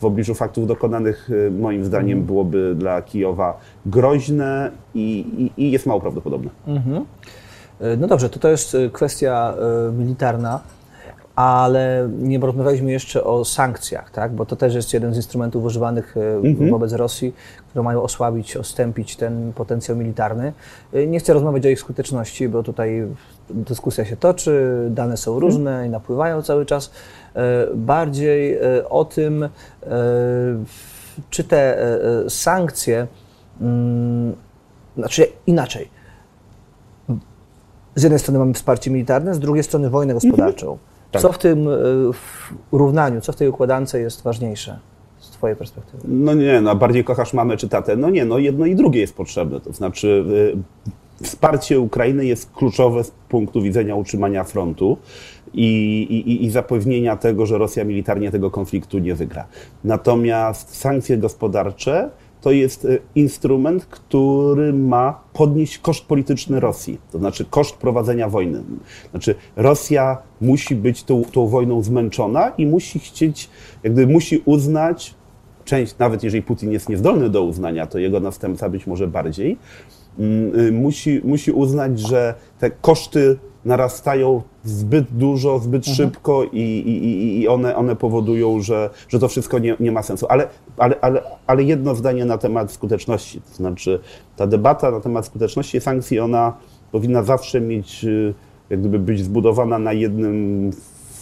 w obliczu faktów dokonanych, moim zdaniem mhm. byłoby dla Kijowa groźne i, i, i jest mało prawdopodobne. Mhm. No dobrze, to to jest kwestia militarna ale nie porozmawialiśmy jeszcze o sankcjach, tak? bo to też jest jeden z instrumentów używanych e, mhm. wobec Rosji, które mają osłabić, ostępić ten potencjał militarny. E, nie chcę rozmawiać o ich skuteczności, bo tutaj dyskusja się toczy, dane są mhm. różne i napływają cały czas. E, bardziej o tym, czy te sankcje, mm, znaczy inaczej. Z jednej strony mamy wsparcie militarne, z drugiej strony wojnę gospodarczą. Mhm. Tak. Co w tym e, w równaniu, co w tej układance jest ważniejsze? z Twojej perspektywy? No nie, no bardziej kochasz mamę czy tatę. No nie, no jedno i drugie jest potrzebne. To znaczy y, wsparcie Ukrainy jest kluczowe z punktu widzenia utrzymania frontu i, i, i zapewnienia tego, że Rosja militarnie tego konfliktu nie wygra. Natomiast sankcje gospodarcze to jest e, instrument, który ma podnieść koszt polityczny Rosji, to znaczy koszt prowadzenia wojny. Znaczy Rosja musi być tą, tą wojną zmęczona i musi chcieć, jakby musi uznać, część, nawet jeżeli Putin jest niezdolny do uznania, to jego następca być może bardziej, mm, y, musi, musi uznać, że te koszty narastają zbyt dużo, zbyt mhm. szybko i, i, i one, one powodują, że, że to wszystko nie, nie ma sensu. Ale, ale, ale, ale jedno zdanie na temat skuteczności. To znaczy, ta debata na temat skuteczności sankcji, ona powinna zawsze mieć, y, jak gdyby być zbudowana na jednym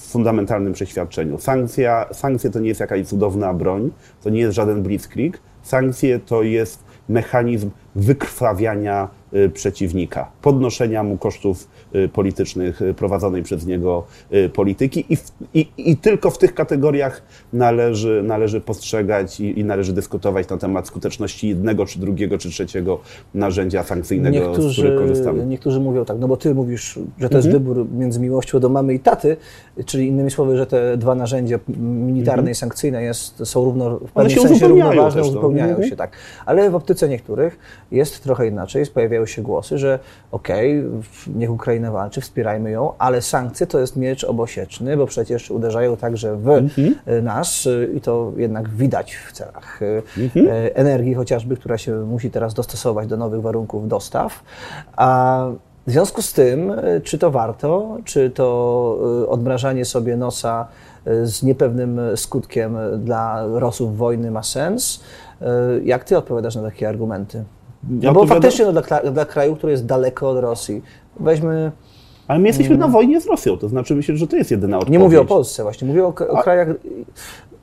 fundamentalnym przeświadczeniu. Sankcja, sankcje to nie jest jakaś cudowna broń, to nie jest żaden blitzkrieg. Sankcje to jest mechanizm wykrwawiania y, przeciwnika, podnoszenia mu kosztów politycznych y, prowadzonej przez niego polityki i, w, i, i tylko w tych kategoriach należy, należy postrzegać i, i, należy dyskutować na temat skuteczności jednego, czy drugiego, czy trzeciego narzędzia sankcyjnego, niektórzy, z których korzystamy. Niektórzy mówią tak, no bo ty mówisz, że to jest mhm. wybór między miłością do mamy i taty, czyli innymi słowy, że te dwa narzędzia militarne mhm. i sankcyjne jest, są równo, w pewnym sensie równoważne, uzupełniają mhm. się, tak. Ale w optyce niektórych jest trochę inaczej. Pojawiają się głosy, że okej, okay, niech Ukraina walczy, wspierajmy ją, ale sankcje to jest miecz obosieczny, bo przecież uderzają także w mhm. nas i to jednak widać w celach mhm. energii chociażby, która się musi teraz dostosować do nowych warunków dostaw. A w związku z tym, czy to warto, czy to e, odmrażanie sobie nosa e, z niepewnym skutkiem dla Rosów wojny ma sens? E, jak ty odpowiadasz na takie argumenty? No bo faktycznie no, dla, dla kraju, który jest daleko od Rosji, weźmy... Ale my jesteśmy na wojnie z Rosją, to znaczy myślę, że to jest jedyna odpowiedź. Nie mówię o Polsce właśnie, mówię o, o krajach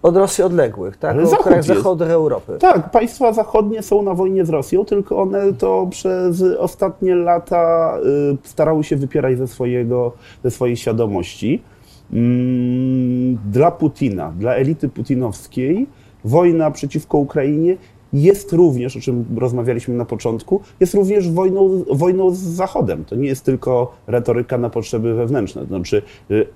od Rosji odległych, tak? Ale o krajach zachodnich Europy. Tak, państwa zachodnie są na wojnie z Rosją, tylko one to przez ostatnie lata y, starały się wypierać ze, swojego, ze swojej świadomości. Mm, dla Putina, dla elity putinowskiej wojna przeciwko Ukrainie jest również, o czym rozmawialiśmy na początku, jest również wojną, wojną z Zachodem. To nie jest tylko retoryka na potrzeby wewnętrzne. Znaczy, y,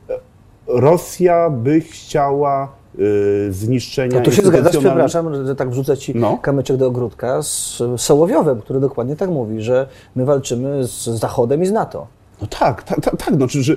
Rosja by chciała y, zniszczenia. No to się zgadzasz, przepraszam, że tak wrzucę ci no. kamyczek do ogródka z Sołowiowem, który dokładnie tak mówi, że my walczymy z Zachodem i z NATO. No tak, tak, tak, tak. Znaczy, że,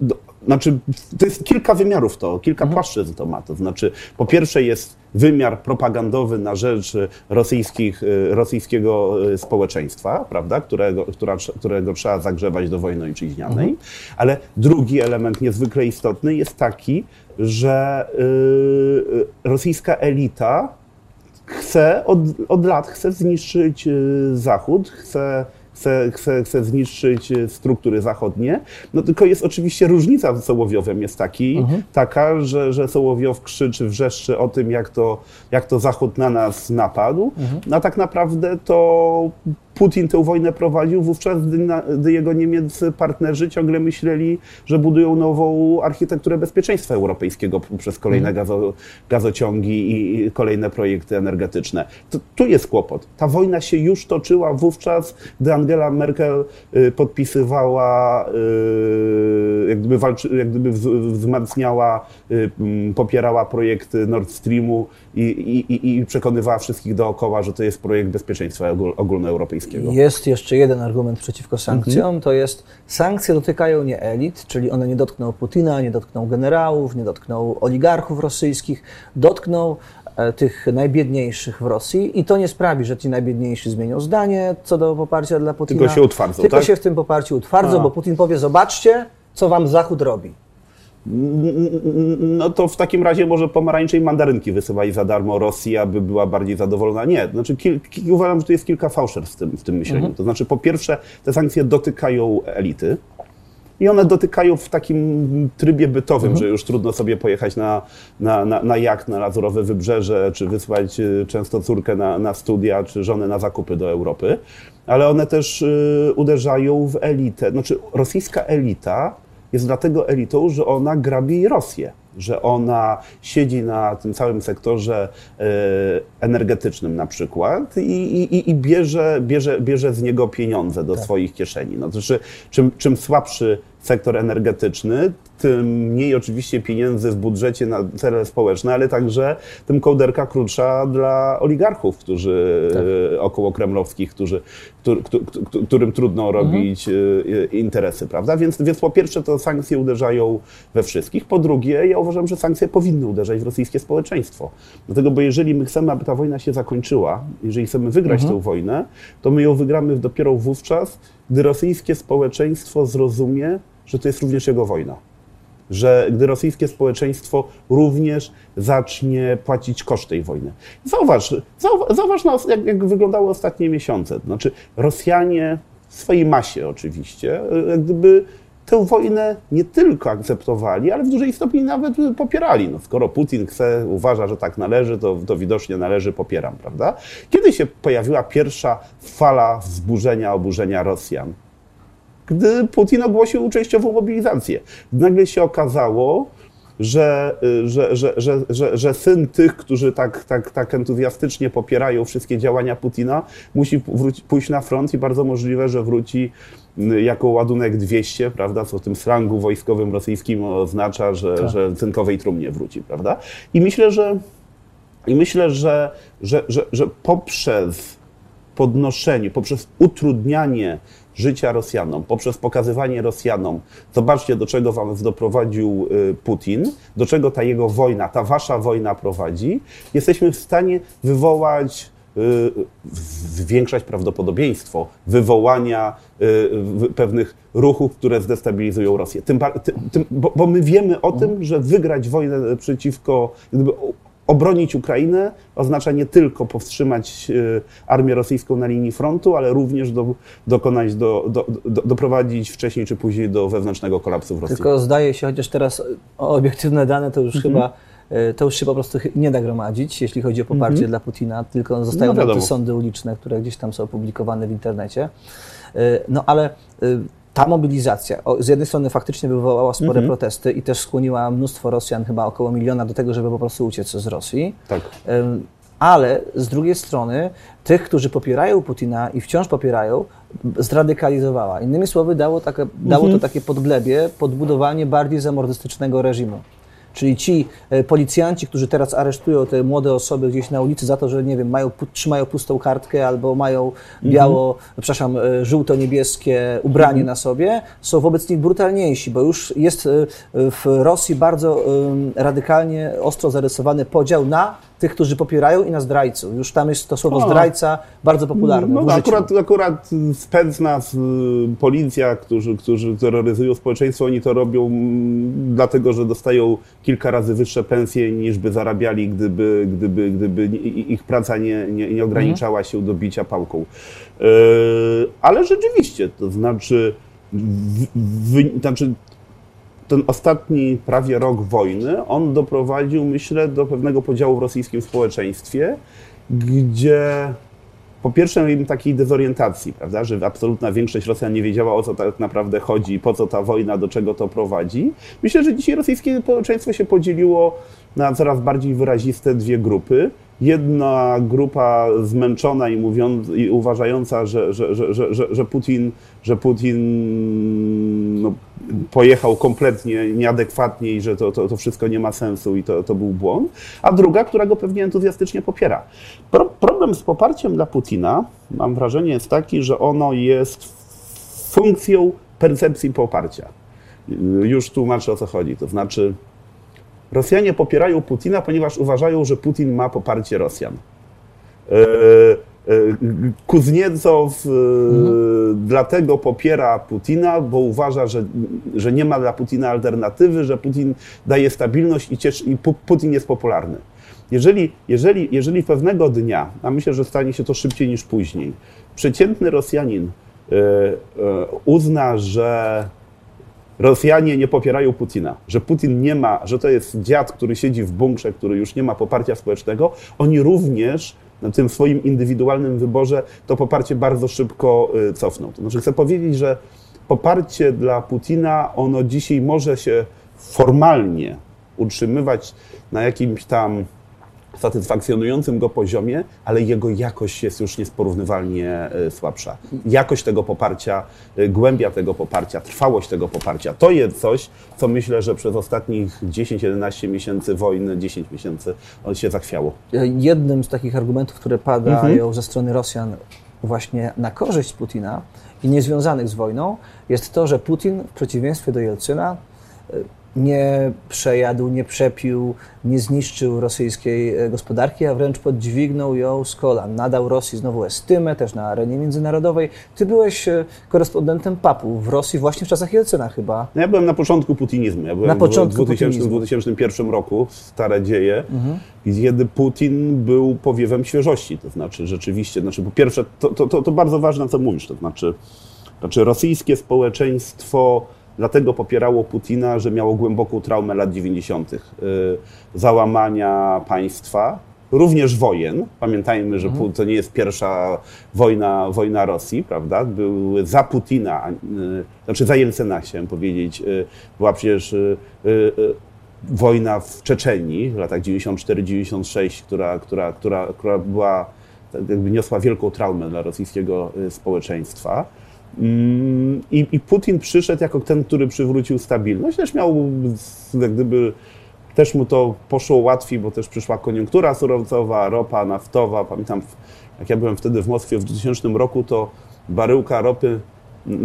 no, znaczy, to jest kilka wymiarów to, kilka mhm. płaszczyzn to ma. To znaczy, po pierwsze jest wymiar propagandowy na rzecz rosyjskich, rosyjskiego społeczeństwa, prawda, którego, która, którego trzeba zagrzewać do wojny ojczyźnianej, mhm. ale drugi element niezwykle istotny jest taki, że y, rosyjska elita chce od, od lat chce zniszczyć y, Zachód, chce chce, chce, chce zniszczyć e, struktury zachodnie. No tylko jest oczywiście różnica z Sołowiowem jest taki, mhm. taka, że, że Sołowiow krzyczy, wrzeszczy o tym, jak to, jak to Zachód na nas napadł, mhm. a tak naprawdę to Putin tę wojnę prowadził wówczas, gdy, na, gdy, jego niemieccy partnerzy ciągle myśleli, że budują nową architekturę bezpieczeństwa europejskiego przez kolejne mhm. gazo, gazociągi i kolejne projekty energetyczne. To, tu jest kłopot. Ta wojna się już toczyła wówczas, gdy Angela Merkel y, podpisywała, y, jak gdyby, walczy, jak gdyby wzmacniała, y, popierała projekt Nord Streamu i, i, i przekonywała wszystkich dookoła, że to jest projekt bezpieczeństwa ogólnoeuropejskiego. Jest jeszcze jeden argument przeciwko sankcjom, mhm. to jest sankcje dotykają nie elit, czyli one nie dotkną Putina, nie dotkną generałów, nie dotkną oligarchów rosyjskich, dotkną e, tych najbiedniejszych w Rosji i to nie sprawi, że ci najbiedniejsi zmienią zdanie co do poparcia dla Putina. Tylko się utwardzą, Tylko tak? się w tym poparciu utwardzą, A. bo Putin powie, zobaczcie, co wam Zachód robi. No to w takim razie może pomarańcze i mandarynki wysyłać za darmo Rosji, aby była bardziej zadowolona. Nie, znaczy kil, uważam, że tu jest kilka fałszerstw w tym, w tym myśleniu. Mhm. To znaczy po pierwsze te sankcje dotykają elity, i one dotykają w takim trybie bytowym, mhm. że już trudno sobie pojechać na, na, na, na jacht na Lazurowe Wybrzeże, czy wysłać y, często córkę na, na studia, czy żonę na zakupy do Europy. Ale one też y, uderzają w elitę. Znaczy rosyjska elita jest dlatego elitą, że ona grabi Rosję, że ona siedzi na tym całym sektorze e, energetycznym na przykład i, i, i bierze, bierze, bierze z niego pieniądze do tak. swoich kieszeni. No, to znaczy, czym, czym słabszy sektor energetyczny, tym mniej oczywiście pieniędzy w budżecie na cele społeczne, ale także tym kołderka krótsza dla oligarchów, którzy tak. E, około kremlowskich, którzy, którzy, którym trudno mhm. robić mhm. interesy, prawda? Więc, więc po pierwsze to sankcje uderzają we wszystkich, po drugie ja uważam, że sankcje powinny uderzać w rosyjskie społeczeństwo. Dlatego, bo jeżeli my chcemy, aby ta wojna się zakończyła, jeżeli chcemy wygrać mhm. tę wojnę, to my ją wygramy dopiero wówczas, gdy rosyjskie społeczeństwo zrozumie, że to jest również jego wojna. Że gdy rosyjskie społeczeństwo również zacznie płacić koszt tej wojny. Zauważ, zauważ, jak, jak wyglądały ostatnie miesiące. Znaczy, Rosjanie w swojej masie oczywiście, jak gdyby tę wojnę nie tylko akceptowali, ale w dużej stopni nawet popierali. No, skoro Putin chce, uważa, że tak należy, to, to widocznie należy, popieram, prawda? Kiedy się pojawiła pierwsza fala wzburzenia, oburzenia Rosjan? Gdy Putin ogłosił częściową mobilizację. Nagle się okazało, że, że, że, że, że, że syn tych, którzy tak, tak, tak entuzjastycznie popierają wszystkie działania Putina, musi wróci, pójść na front i bardzo możliwe, że wróci jako ładunek 200, prawda, co w tym slangu wojskowym rosyjskim oznacza, że, tak. że cynkowej trumnie wróci, prawda? I myślę, że, i myślę, że, że, że, że poprzez podnoszenie, poprzez utrudnianie życia Rosjanom, poprzez pokazywanie Rosjanom, zobaczcie do czego wam doprowadził y, Putin, do czego ta jego wojna, ta wasza wojna prowadzi, jesteśmy w stanie wywołać y, zwiększać prawdopodobieństwo wywołania y, pewnych ruchów, które zdestabilizują Rosję. Tym, tym, bo, bo, my wiemy o tym, że wygrać wojnę przeciwko, obronić Ukrainę oznacza nie tylko powstrzymać e, armię rosyjską na linii frontu, ale również do, dokonać, do, do, do, doprowadzić wcześniej czy później do wewnętrznego kolapsu w Rosji. Tylko zdaje się, chociaż teraz obiektywne dane to już mhm. chyba e, to już się po prostu nie da gromadzić, jeśli chodzi o poparcie mhm. dla Putina, tylko zostają no, te sądy uliczne, które gdzieś tam są opublikowane w internecie. E, no ale ta mobilizacja z jednej strony faktycznie wywołała spore mhm. protesty i też skłoniła mnóstwo Rosjan, chyba około miliona, do tego, żeby po prostu uciec z Rosji. Tak. Ale z drugiej strony tych, którzy popierają Putina i wciąż popierają, zradykalizowała. Innymi słowy, dało, takie, dało to mhm. takie podglebie, podbudowanie bardziej zamordystycznego reżimu. Czyli ci e, policjanci, którzy teraz aresztują te młode osoby gdzieś na ulicy za to, że nie wiem, mają, trzymają pustą kartkę albo mają biało, mhm. przepraszam, e, żółto-niebieskie ubranie mhm. na sobie, są wobec nich brutalniejsi, bo już jest e, w Rosji bardzo radykalnie, ostro zarysowany podział na tych, którzy popierają i na zdrajców. Już tam jest to słowo zdrajca bardzo popularne. No, akurat, akurat spędzna policja, którzy, którzy terroryzują społeczeństwo, oni to robią mm, dlatego, że dostają kilka razy wyższe pensje niż by zarabiali, gdyby, gdyby, gdyby ich praca nie, nie, nie ograniczała się do bicia pałką. E, ale rzeczywiście, to znaczy, w, w, znaczy ten ostatni prawie rok wojny, on doprowadził, myślę, do pewnego podziału w rosyjskim społeczeństwie, gdzie po pierwsze im takiej dezorientacji, prawda, że absolutna większość Rosjan nie wiedziała o co tak naprawdę chodzi, po co ta wojna, do czego to prowadzi. Myślę, że dzisiaj rosyjskie społeczeństwo się podzieliło na coraz bardziej wyraziste dwie grupy. Jedna grupa zmęczona i, mówiąc, i uważająca, że, że, że, że, że Putin, że Putin pojechał kompletnie nieadekwatnie i że to, to, to wszystko nie ma sensu i to, to był błąd, a druga, która go pewnie entuzjastycznie popiera. Pro, problem z poparciem dla Putina, mam wrażenie, jest taki, że ono jest funkcją percepcji poparcia. Już tłumaczę o co chodzi. To znaczy, Rosjanie popierają Putina, ponieważ uważają, że Putin ma poparcie Rosjan. E, Kuzniecow e, mhm. dlatego popiera Putina, bo uważa, że, że nie ma dla Putina alternatywy, że Putin daje stabilność i, cieszy, i Putin jest popularny. Jeżeli, jeżeli, jeżeli pewnego dnia, a myślę, że stanie się to szybciej niż później, przeciętny Rosjanin e, uzna, że Rosjanie nie popierają Putina, że Putin nie ma, że to jest dziad, który siedzi w bunkrze, który już nie ma poparcia społecznego, oni również tym swoim indywidualnym wyborze to poparcie bardzo szybko y, cofną. To znaczy chcę powiedzieć, że poparcie dla Putina, ono dzisiaj może się formalnie utrzymywać na jakimś tam satysfakcjonującym go poziomie, ale jego jakość jest już niesporównywalnie e, słabsza. Jakość tego poparcia, e, głębia tego poparcia, trwałość tego poparcia, to jest coś, co myślę, że przez ostatnich 10-11 miesięcy wojny, 10 miesięcy on się zachwiało. Jednym z takich argumentów, które padają mhm. ze strony Rosjan właśnie na korzyść Putina i niezwiązanych z wojną, jest to, że Putin w przeciwieństwie do Jelcyna e, nie przejadł, nie przepił, nie zniszczył rosyjskiej e, gospodarki, a wręcz podźwignął ją z kolan. Nadał Rosji znowu estymę, też na arenie międzynarodowej. Ty byłeś e, korespondentem papu w Rosji właśnie w czasach Jelcyna chyba. No ja byłem na początku putinizmu. Ja byłem na początku w 2000, 2001 roku, stare dzieje, mhm. kiedy Putin był powiewem świeżości. To znaczy rzeczywiście, znaczy po pierwsze, to, to, to, to bardzo ważne, co mówisz, to znaczy, znaczy rosyjskie społeczeństwo dlatego popierało Putina, że miało głęboką traumę lat 90., y, załamania państwa, również wojen. Pamiętajmy, że mhm. to nie jest pierwsza wojna, wojna Rosji, prawda? Były za Putina, y, znaczy za Jelcyna chciałem powiedzieć, y, była przecież wojna w Czeczenii w latach 94-96, która, która, która, która była, jakby niosła wielką traumę dla rosyjskiego społeczeństwa. Mm, I, I, Putin przyszedł jako ten, który przywrócił stabilność. Też miał, jak gdyby, też mu to poszło łatwiej, bo też przyszła koniunktura surowcowa, ropa naftowa. Pamiętam, jak ja byłem wtedy w Moskwie w 2000 roku, to baryłka ropy,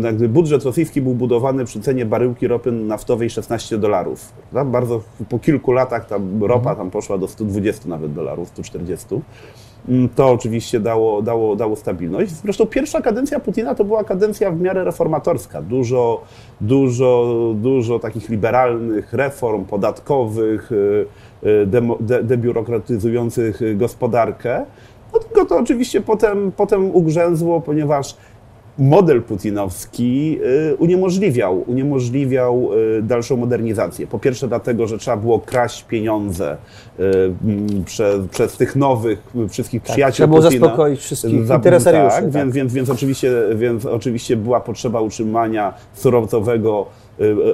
jakby budżet rosyjski był budowany przy cenie baryłki ropy naftowej 16 dolarów. Bardzo po kilku latach ta ropa mhm. tam poszła do 120 nawet dolarów, 140. Mm, to oczywiście dało, dało, dało stabilność. Zresztą pierwsza kadencja Putina to była kadencja w miarę reformatorska. Dużo, dużo, dużo takich liberalnych reform podatkowych, y, y, de, debiurokratyzujących gospodarkę. No tylko to oczywiście potem, potem ugrzęzło, ponieważ model putinowski y, uniemożliwiał, uniemożliwiał y, dalszą modernizację. Po pierwsze dlatego, że trzeba było kraść pieniądze y, przez, przez tych nowych wszystkich tak, przyjaciół Trzeba było Putina. zaspokoić wszystkich Za, interesariuszy. Tak, tak. Więc, więc, więc, oczywiście, więc oczywiście była potrzeba utrzymania surowcowego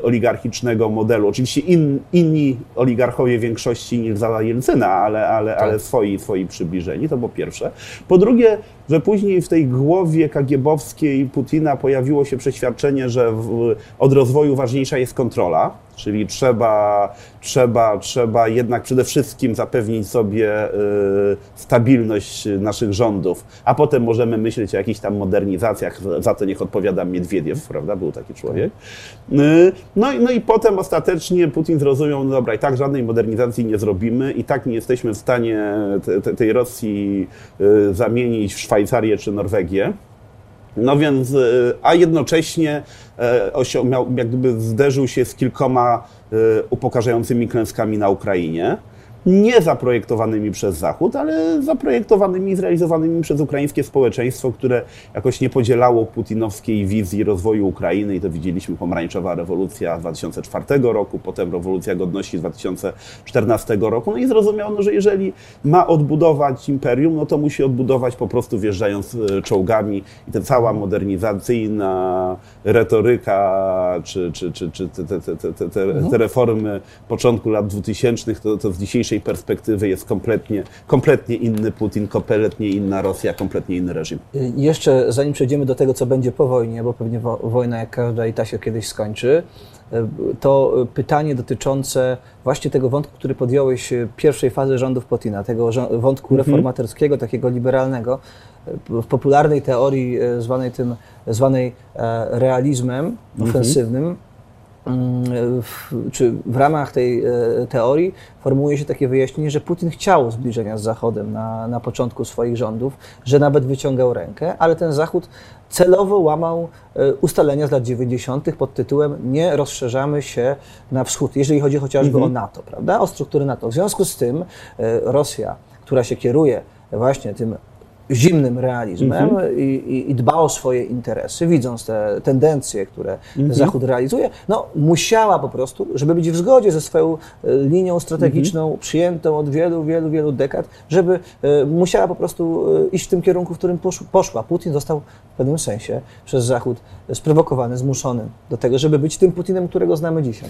oligarchicznego modelu. Oczywiście in, inni oligarchowie większości niż za Jelcyna, ale, ale, tak. ale swoi, swoi przybliżeni, to po pierwsze. Po drugie, że później w tej głowie kagiebowskiej Putina pojawiło się przeświadczenie, że w, od rozwoju ważniejsza jest kontrola, Czyli trzeba, trzeba, trzeba jednak przede wszystkim zapewnić sobie y, stabilność naszych rządów, a potem możemy myśleć o jakichś tam modernizacjach, za to niech odpowiada Miedwiediew, prawda, był taki człowiek. Y, no, no i potem ostatecznie Putin zrozumiał, no dobra, i tak żadnej modernizacji nie zrobimy, i tak nie jesteśmy w stanie te, te, tej Rosji y, zamienić w Szwajcarię czy Norwegię. No więc, y, a jednocześnie osio- miał, jak gdyby zderzył się z kilkoma y, upokarzającymi klęskami na Ukrainie. Nie zaprojektowanymi przez Zachód, ale zaprojektowanymi i zrealizowanymi przez ukraińskie społeczeństwo, które jakoś nie podzielało putinowskiej wizji rozwoju Ukrainy. I to widzieliśmy pomarańczowa rewolucja 2004 roku, potem rewolucja godności 2014 roku. No i zrozumiano, że jeżeli ma odbudować imperium, no to musi odbudować po prostu wjeżdżając e, czołgami. I ta cała modernizacyjna retoryka, czy, czy, czy, czy te, te, te, te, te, te reformy początku lat 2000, to, to z dzisiejszej perspektywy jest kompletnie, kompletnie inny Putin, kompletnie inna Rosja, kompletnie inny reżim. Y, Jeszcze zanim przejdziemy do tego, co będzie po wojnie, bo pewnie wo- wojna jak każda i ta się kiedyś skończy, y, to pytanie dotyczące właśnie tego wątku, który podjąłeś y, pierwszej fazy rządów Putina, tego wątku reformatorskiego, takiego liberalnego. W popularnej teorii zwanej tym, zwanej e, realizmem ofensywnym, Mm, w, czy w ramach tej e, teorii formułuje się takie wyjaśnienie, że Putin chciał zbliżenia z Zachodem na, na początku swoich rządów, że nawet wyciągał rękę, ale ten Zachód celowo łamał e, ustalenia z lat 90. pod tytułem nie rozszerzamy się na wschód, jeżeli chodzi chociażby o NATO, prawda? O struktury NATO. W związku z tym e, Rosja, która się kieruje właśnie tym zimnym realizmem i, i, i dba o swoje interesy, widząc te tendencje, które Zachód realizuje, no musiała po prostu, żeby być w zgodzie ze swoją e, linią strategiczną, przyjętą od wielu, wielu, wielu dekad, żeby e, musiała po prostu e, iść w tym kierunku, w którym posz, poszła. Putin został w pewnym sensie przez Zachód sprowokowany, zmuszony do tego, żeby być tym Putinem, którego znamy dzisiaj.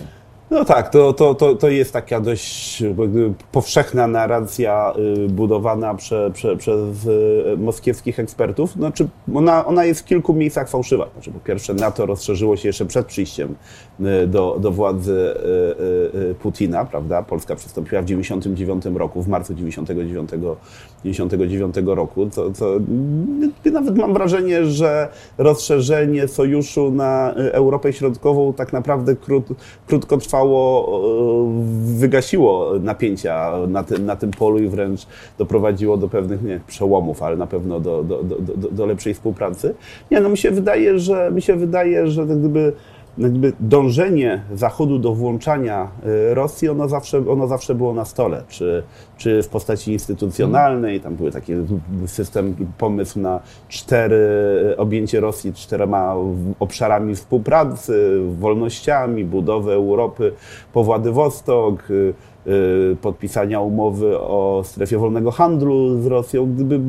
No tak, to, to, to, to jest taka dość powszechna narracja y, budowana prze, prze, przez y, moskiewskich ekspertów. Znaczy, ona, ona jest w kilku miejscach fałszywa. Znaczy, po pierwsze, NATO rozszerzyło się jeszcze przed przyjściem y, do, do władzy Putina, prawda? Polska przystąpiła w 99 roku, w marcu 99, 99 roku. Co, y, nawet mam wrażenie, że rozszerzenie sojuszu na Europę Środkową tak naprawdę krót, krótko trwało, y, wygasiło napięcia na tym, na tym polu i wręcz doprowadziło do pewnych nie, przełomów, ale na pewno do, do, do, do, lepszej współpracy. Nie, no mi się wydaje, że mi się wydaje, że tak gdyby dążenie Zachodu do włączania y, Rosji, ono zawsze, ono zawsze było na stole. Czy, czy w postaci instytucjonalnej, tam były taki system, pomysł na cztery, objęcie Rosji czterema obszarami współpracy, wolnościami, budowę Europy po Władywostok, y, y, podpisania umowy o strefie wolnego handlu z Rosją, gdyby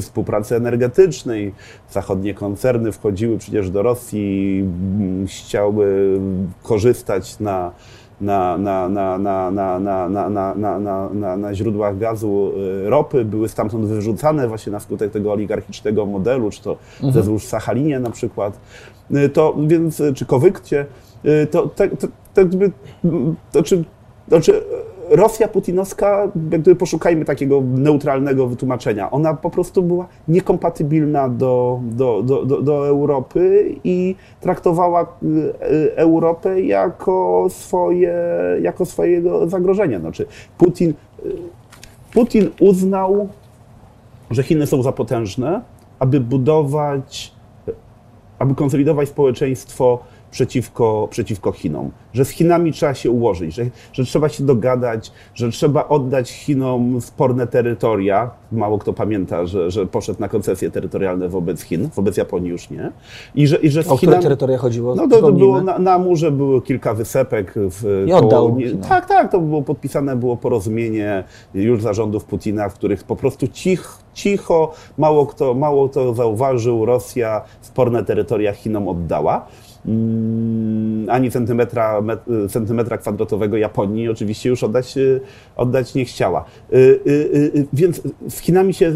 współpracy energetycznej. Zachodnie koncerny wchodziły przecież do Rosji, m, chciały korzystać na, na, na, na, na, na, na, na, na, na, na, na, na źródłach gazu, y, ropy, były stamtąd wyrzucane właśnie na skutek tego oligarchicznego modelu, czy to ze złóż Sachalinie na przykład. Y, To więc, y, czy Kowykcie, y, to, to, to, to, jakby, mm, to, czy, to, czy Rosja putinowska, jak gdyby poszukajmy takiego neutralnego wytłumaczenia, ona po prostu była niekompatybilna do, do, do, do, do Europy i traktowała y, y, Europę jako, swoje, jako swojego zagrożenia. Znaczy, Putin, y, Putin uznał, że Chiny są za potężne, aby budować, aby konsolidować społeczeństwo przeciwko, przeciwko Chinom. Że z Chinami trzeba się ułożyć, że, że trzeba się dogadać, że trzeba oddać Chinom sporne terytoria. Mało kto pamięta, że, że poszedł na koncesje terytorialne wobec Chin, wobec Japonii już nie. I że, i że z O które Chinami- terytoria chodziło? no to, to było na, na murze było kilka wysepek. W, I oddał nie- Chinom. Tak, tak, to było podpisane było porozumienie już zarządów Putina, w których po prostu cich, cicho, mało kto, mało kto zauważył, Rosja sporne terytoria Chinom oddała. Mm, ani centymetra, centymetra kwadratowego Japonii oczywiście już oddać, y, oddać nie chciała. Więc z Chinami się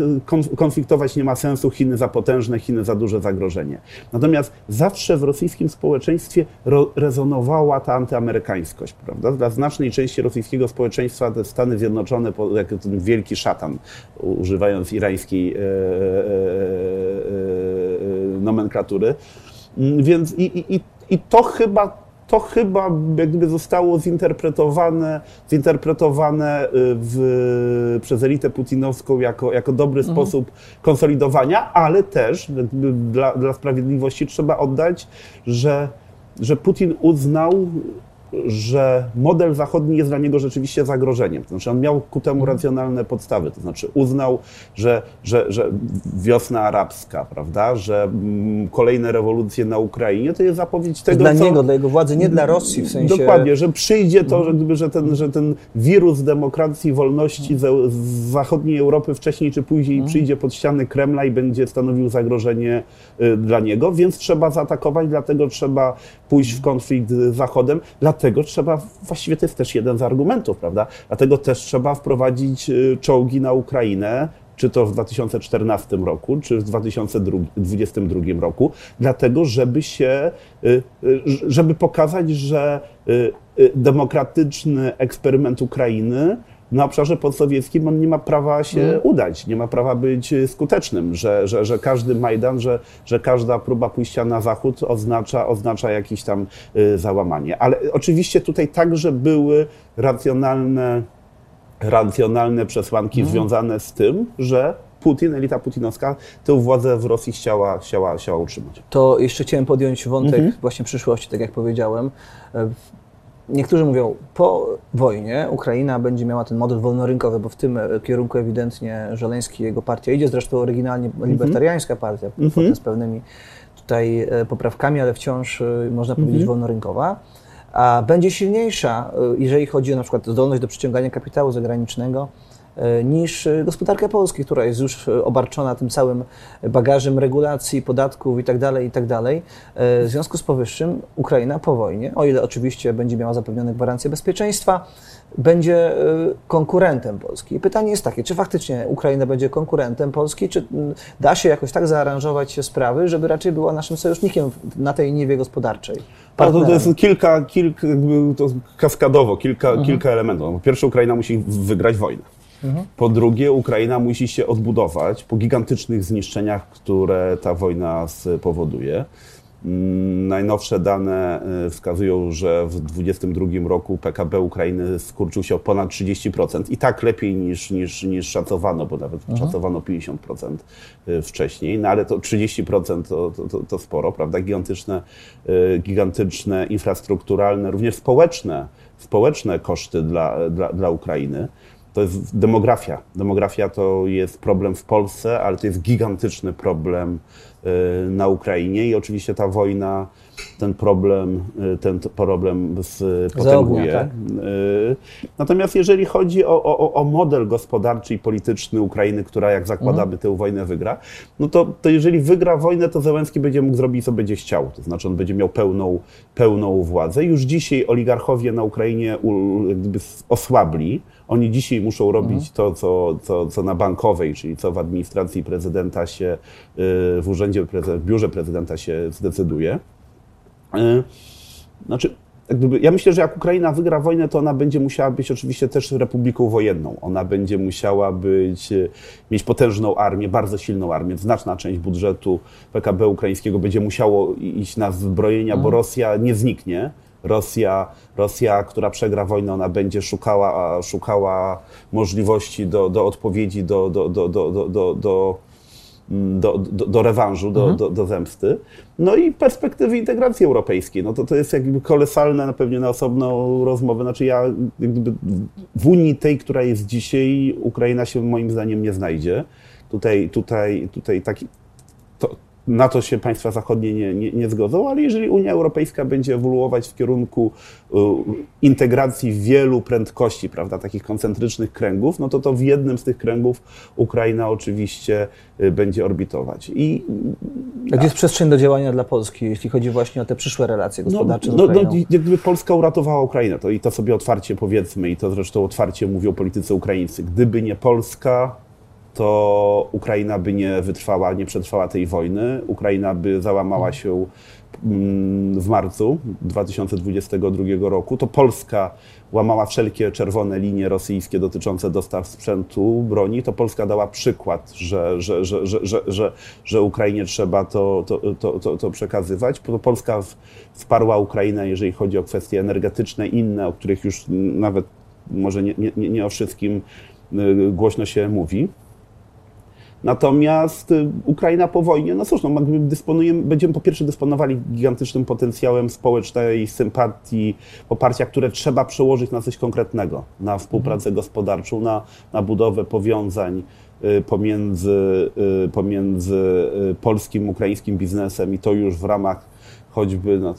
konfliktować nie ma sensu. Chiny za potężne, Chiny za duże zagrożenie. Natomiast zawsze w rosyjskim społeczeństwie rezonowała ta antyamerykańskość. Prawda? Dla znacznej części rosyjskiego społeczeństwa te Stany Zjednoczone, jak ten wielki szatan, używając irańskiej e, e, e, nomenklatury, więc i, i, i to chyba to chyba jakby zostało zinterpretowane, zinterpretowane y, w, przez elitę putinowską jako, jako dobry mhm. sposób konsolidowania, ale też dla, dla sprawiedliwości trzeba oddać, że, że Putin uznał że model zachodni jest dla niego rzeczywiście zagrożeniem. To znaczy on miał ku temu mhm. racjonalne podstawy. To znaczy uznał, że, że, że wiosna arabska, prawda, że mm, kolejne rewolucje na Ukrainie to jest zapowiedź tego, Dla co... niego, dla jego władzy, nie dla Rosji w sensie... Dokładnie, że przyjdzie to, że, gdyby, że, ten, że ten wirus demokracji, wolności z, zachodniej Europy wcześniej czy później mhm. przyjdzie pod ściany Kremla i będzie stanowił zagrożenie y, dla niego, więc trzeba zaatakować, dlatego trzeba pójść w konflikt z Zachodem, dlatego trzeba, właściwie to jest też jeden z argumentów, prawda? Dlatego też trzeba wprowadzić y, czołgi na Ukrainę, czy to w 2014 roku, czy w 2022 roku, dlatego żeby się, y, y, żeby pokazać, że demokratyczny eksperyment Ukrainy na obszarze podsowieckim on nie ma prawa się mm. udać, nie ma prawa być skutecznym, że, że, że każdy Majdan, że, że każda próba pójścia na zachód oznacza, oznacza jakieś tam y, załamanie. Ale oczywiście tutaj także były racjonalne, racjonalne przesłanki mm. związane z tym, że Putin, elita putinowska, tę władzę w Rosji chciała, chciała, chciała utrzymać. To jeszcze chciałem podjąć wątek mm -hmm. właśnie przyszłości, tak jak powiedziałem. Niektórzy mówią, po wojnie Ukraina będzie miała ten model wolnorynkowy, bo w tym kierunku ewidentnie Żeleński i jego partia idzie, zresztą oryginalnie mhm. libertariańska partia, mm -hmm. z pewnymi tutaj e, poprawkami, ale wciąż e, można powiedzieć mm -hmm. wolnorynkowa, a będzie silniejsza, e, jeżeli chodzi o na przykład zdolność do przyciągania kapitału zagranicznego, E, niż gospodarka Polski, która jest już obarczona tym całym bagażem regulacji, podatków itd., tak itd. Tak e, w związku z powyższym Ukraina po wojnie, o ile oczywiście będzie miała zapewnione gwarancje bezpieczeństwa, będzie e, konkurentem Polski. I pytanie jest takie, czy faktycznie Ukraina będzie konkurentem Polski, czy da się jakoś tak zaaranżować się sprawy, żeby raczej była naszym sojusznikiem na tej niwie gospodarczej? Partnerem. To, jest kilka, kilka to kaskadowo, kilka, mhm. kilka elementów. Po pierwsze, Ukraina musi wygrać wojnę. Po drugie, Ukraina musi się odbudować po gigantycznych zniszczeniach, które ta wojna spowoduje. Mm, najnowsze dane y, wskazują, że w 2022 roku PKB Ukrainy skurczył się o ponad 30% i tak lepiej niż, niż, niż szacowano, bo nawet mhm. szacowano 50% y, wcześniej, no ale to 30% to, to, to sporo, prawda? Gigantyczne, y, gigantyczne infrastrukturalne, również społeczne, społeczne koszty dla, dla, dla Ukrainy to jest demografia. Demografia to jest problem w Polsce, ale to jest gigantyczny problem y, na Ukrainie i oczywiście ta wojna ten problem, y, ten problem potęguje. Tak? Y, natomiast jeżeli chodzi o, o, o, model gospodarczy i polityczny Ukrainy, która jak zakładamy mhm. tę wojnę wygra, no to, to jeżeli wygra wojnę, to Zełenski będzie mógł zrobić, co będzie chciał. To znaczy on będzie miał pełną, pełną władzę. Już dzisiaj oligarchowie na Ukrainie osłabli. Oni dzisiaj muszą robić mhm. to, co, co, co na bankowej, czyli co w administracji prezydenta się, y, w urzędzie, w biurze prezydenta się zdecyduje. Y, znaczy, gdyby, ja myślę, że jak Ukraina wygra wojnę, to ona będzie musiała być oczywiście też republiką wojenną. Ona będzie musiała być, y, mieć potężną armię, bardzo silną armię. Znaczna część budżetu PKB ukraińskiego będzie musiało iść na zbrojenia, bo mhm. Rosja nie zniknie. Rosja, Rosja, która przegra wojnę, ona będzie szukała, szukała możliwości do, do odpowiedzi, do, do, do, do, do, do, do do, do, do rewanżu, do, mhm. do, do, zemsty. No i perspektywy integracji europejskiej. No to, to jest jakby kolosalne na pewnie na osobną rozmowę. Znaczy ja jakby w Unii tej, która jest dzisiaj, Ukraina się moim zdaniem nie znajdzie. Tutaj, tutaj, tutaj taki, na to się państwa zachodnie nie, nie, nie, zgodzą, ale jeżeli Unia Europejska będzie ewoluować w kierunku integracji wielu prędkości, prawda, takich koncentrycznych kręgów, no to to w jednym z tych kręgów Ukraina oczywiście będzie orbitować. I, gdzie jest przestrzeń do działania dla Polski, jeśli chodzi właśnie o te przyszłe relacje no, gospodarcze no, z Ukrainą? No, gdyby Polska uratowała Ukrainę, to i to sobie otwarcie powiedzmy, i to zresztą otwarcie mówią politycy ukraińscy, gdyby nie Polska, to Ukraina by nie wytrwała, nie przetrwała tej wojny. Ukraina by załamała się mm, w marcu 2022 roku. To Polska łamała wszelkie czerwone linie rosyjskie dotyczące dostaw sprzętu, broni. To Polska dała przykład, że, że, że, że, że, że, że Ukrainie trzeba to, to, to, to, to przekazywać. To Polska wsparła Ukrainę, jeżeli chodzi o kwestie energetyczne, inne, o których już nawet może nie, nie, nie o wszystkim y, głośno się mówi. Natomiast y, Ukraina po wojnie, no cóż, no, dysponujemy, będziemy po pierwsze dysponowali gigantycznym potencjałem społecznej sympatii, poparcia, które trzeba przełożyć na coś konkretnego, na współpracę mhm. gospodarczą, na, na budowę powiązań y, pomiędzy, y, pomiędzy polskim, ukraińskim biznesem i to już w ramach choćby no,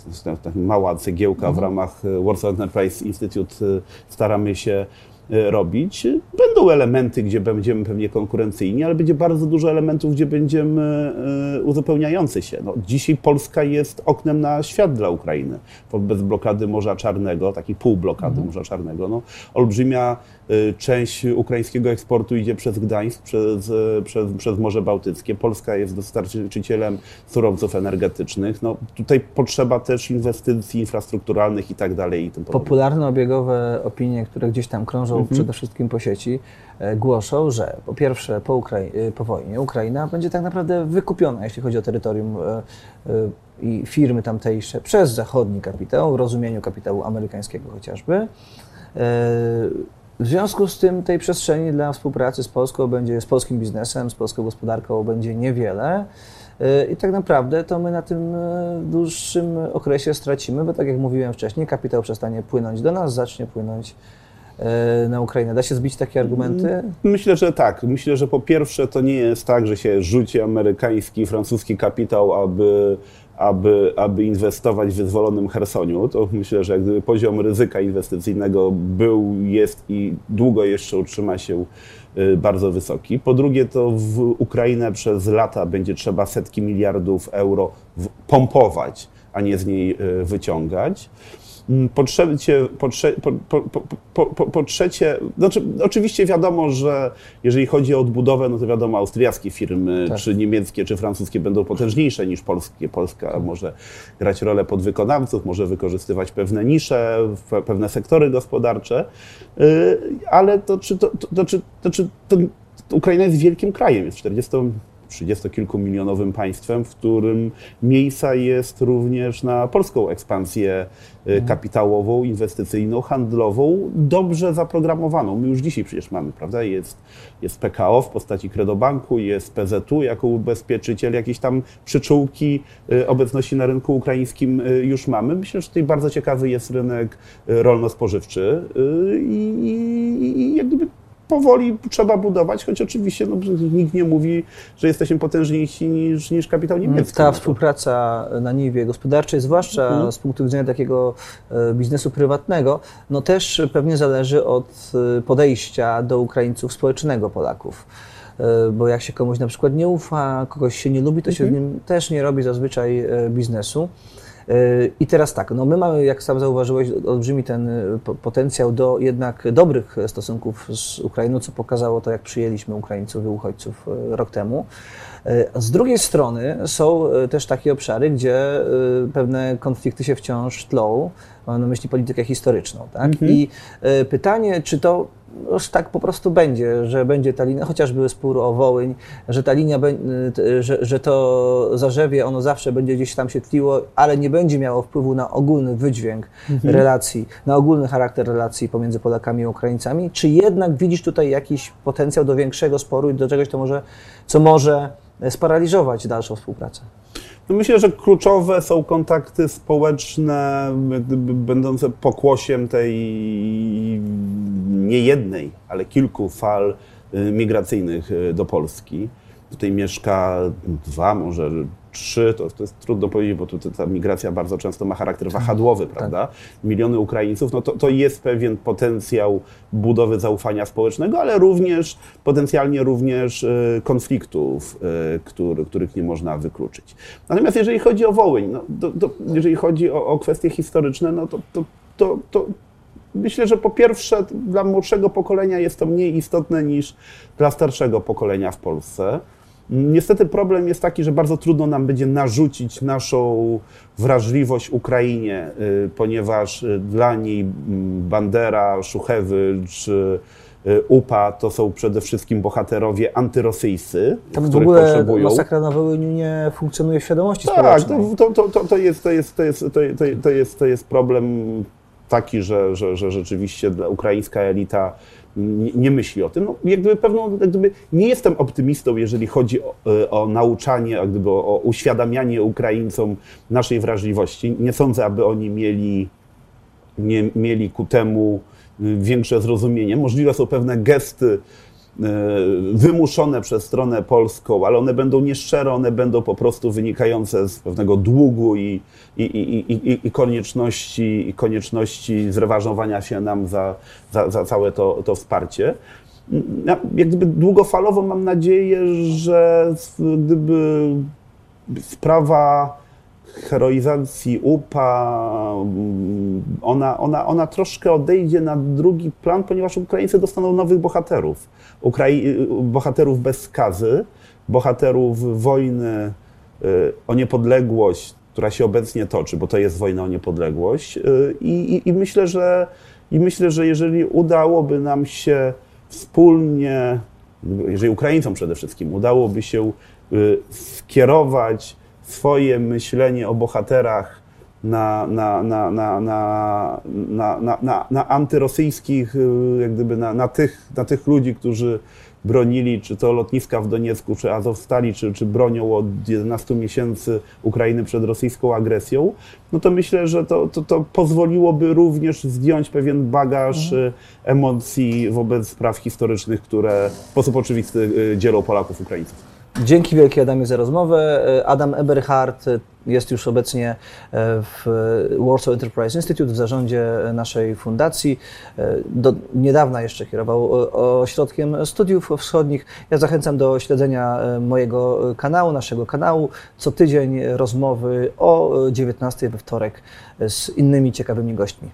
mała cegiełka w mhm. ramach Warsaw Enterprise Institute staramy się robić. Będą elementy, gdzie będziemy pewnie konkurencyjni, ale będzie bardzo dużo elementów, gdzie będziemy e, uzupełniający się. No, dzisiaj Polska jest oknem na świat dla Ukrainy. Wobec blokady Morza Czarnego, takiej półblokady mhm. Morza Czarnego, no, olbrzymia e, część ukraińskiego eksportu idzie przez Gdańsk, przez, przez, przez Morze Bałtyckie. Polska jest dostarczycielem surowców energetycznych. No, tutaj potrzeba też inwestycji infrastrukturalnych i tak dalej. I tym Popularne obiegowe opinie, które gdzieś tam krążą mhm. przede wszystkim po sieci, e, głoszą, że po pierwsze po, Ukrai e, po wojnie Ukraina będzie tak naprawdę wykupiona, jeśli chodzi o terytorium e, i firmy tamtejsze przez zachodni kapitał, w rozumieniu kapitału amerykańskiego chociażby. W związku z tym tej przestrzeni dla współpracy z Polską będzie, z polskim biznesem, z polską gospodarką będzie niewiele. I tak naprawdę to my na tym dłuższym okresie stracimy, bo tak jak mówiłem wcześniej, kapitał przestanie płynąć do nas, zacznie płynąć E, na Ukrainę. Da się zbić takie argumenty? Myślę, że tak. Myślę, że po pierwsze to nie jest tak, że się rzuci amerykański, francuski kapitał, aby, aby, aby inwestować w wyzwolonym Hersoniu. To myślę, że gdyby poziom ryzyka inwestycyjnego był, jest i długo jeszcze utrzyma się y, bardzo wysoki. Po drugie, to w Ukrainę przez lata będzie trzeba setki miliardów euro pompować, a nie z niej y, wyciągać. Mm, po trzecie, po, po, po, po, trzecie, znaczy oczywiście wiadomo, że jeżeli chodzi o odbudowę, no to wiadomo, austriackie firmy, tak. czy niemieckie, czy francuskie będą potężniejsze niż polskie. Polska może grać rolę podwykonawców, może wykorzystywać pewne nisze, pewne sektory gospodarcze, y, ale to czy to, to, to, to, to, to Ukraina jest wielkim krajem, jest 40 trzydziestokilkumilionowym państwem, w którym miejsca jest również na polską ekspansję e, mhm. kapitałową, inwestycyjną, handlową, dobrze zaprogramowaną. My już dzisiaj przecież mamy, prawda? Jest, jest PKO w postaci Kredobanku, jest PZU jako ubezpieczyciel, jakieś tam przyczółki e, obecności na rynku ukraińskim e, już mamy. Myślę, że tutaj bardzo ciekawy jest rynek rolno-spożywczy i, i, i jak gdyby powoli trzeba budować, choć oczywiście no, nikt nie mówi, że jesteśmy potężniejsi niż, niż kapitał niemiecki. Ta współpraca na niwie gospodarczej, zwłaszcza mhm. z punktu widzenia takiego e, biznesu prywatnego, no też pewnie zależy od e, podejścia do Ukraińców społecznego Polaków e, bo jak się komuś na przykład nie ufa, kogoś się nie lubi, to się z mhm. nim też nie robi zazwyczaj biznesu. I teraz tak, no my mamy, jak sam zauważyłeś, olbrzymi ten y, potencjał do jednak dobrych stosunków z Ukrainą, co pokazało to, jak przyjęliśmy Ukraińców i uchodźców y, rok temu. Y, z drugiej strony są też takie obszary, gdzie pewne konflikty się wciąż tlą. Mam na myśli politykę historyczną. Tak? Mhm. I pytanie, czy to już tak po prostu będzie, że będzie ta linia, chociaż były spór o Wołyń, że ta linia, że, że to zarzewie, ono zawsze będzie gdzieś tam się tliło, ale nie będzie miało wpływu na ogólny wydźwięk mhm. relacji, na ogólny charakter relacji pomiędzy Polakami i Ukraińcami. Czy jednak widzisz tutaj jakiś potencjał do większego sporu i do czegoś, to może, co może sparaliżować dalszą współpracę? No myślę, że kluczowe są kontakty społeczne, będące pokłosiem tej nie jednej, ale kilku fal y, migracyjnych y, do Polski. tutaj mieszka dwa, może trzy, to, to jest trudno powiedzieć, bo tu ta migracja bardzo często ma charakter Tak. wahadłowy, prawda? Miliony Ukraińców, no to, to jest pewien potencjał budowy zaufania społecznego, ale również potencjalnie również e, konfliktów, e, który, których nie można wykluczyć. Natomiast jeżeli chodzi o Wołyń, no, to, to, jeżeli chodzi o, o kwestie historyczne, no to, to, to, to Myślę, że po pierwsze dla młodszego pokolenia jest to mniej istotne niż dla starszego pokolenia w Polsce. Niestety problem jest taki, że bardzo trudno nam będzie narzucić naszą wrażliwość Ukrainie, y, ponieważ y, dla niej mm, Bandera, Szuchewycz, y, y, UPA to są przede wszystkim bohaterowie antyrosyjscy, Tam w ogóle potrzebują. masakra na Wołyniu nie funkcjonuje w świadomości Tak, społecznej. to, to, to, to, jest, to, jest, to, jest, to, to, to, jest, to jest problem taki, że, że, że rzeczywiście dla ukraińska elita nie, myśli o tym. No, jak gdyby pewną, jak gdyby nie jestem optymistą, jeżeli chodzi o, o nauczanie, jak gdyby o, o uświadamianie Ukraińcom naszej wrażliwości. Nie sądzę, aby oni mieli, nie, mieli ku temu y, większe zrozumienie. Możliwe są pewne gesty wymuszone przez stronę polską, ale one będą nieszczere, one będą po prostu wynikające z pewnego długu i, i, i, i, konieczności, konieczności zrewanżowania się nam za, za, za całe to, to wsparcie. Ja, jak gdyby długofalowo mam nadzieję, że gdyby sprawa heroizacji UPA, mm, ona, ona, ona troszkę odejdzie na drugi plan, ponieważ Ukraińcy dostaną nowych bohaterów. Ukrai bohaterów bez skazy, bohaterów wojny y, o niepodległość, która się obecnie toczy, bo to jest wojna o niepodległość. Y, I, i, i, myślę, że, I myślę, że jeżeli udałoby nam się wspólnie, jeżeli Ukraińcom przede wszystkim udałoby się y, skierować swoje myślenie o bohaterach na, na, na, na, na, na, na, na, na antyrosyjskich, jak gdyby na, na, tych, na tych ludzi, którzy bronili, czy to lotniska w Doniecku, czy Azowstali, czy, czy bronią od 11 miesięcy Ukrainy przed rosyjską agresją, no to myślę, że to, to, to pozwoliłoby również zdjąć pewien bagaż mhm. emocji wobec spraw historycznych, które w sposób oczywisty dzielą Polaków Ukraińców. Dzięki wielkie Adamie za rozmowę. Adam Eberhardt jest już obecnie w Warsaw Enterprise Institute w zarządzie naszej fundacji. Do niedawna jeszcze kierował ośrodkiem studiów wschodnich. Ja zachęcam do śledzenia mojego kanału, naszego kanału. Co tydzień rozmowy o 19 we wtorek z innymi ciekawymi gośćmi.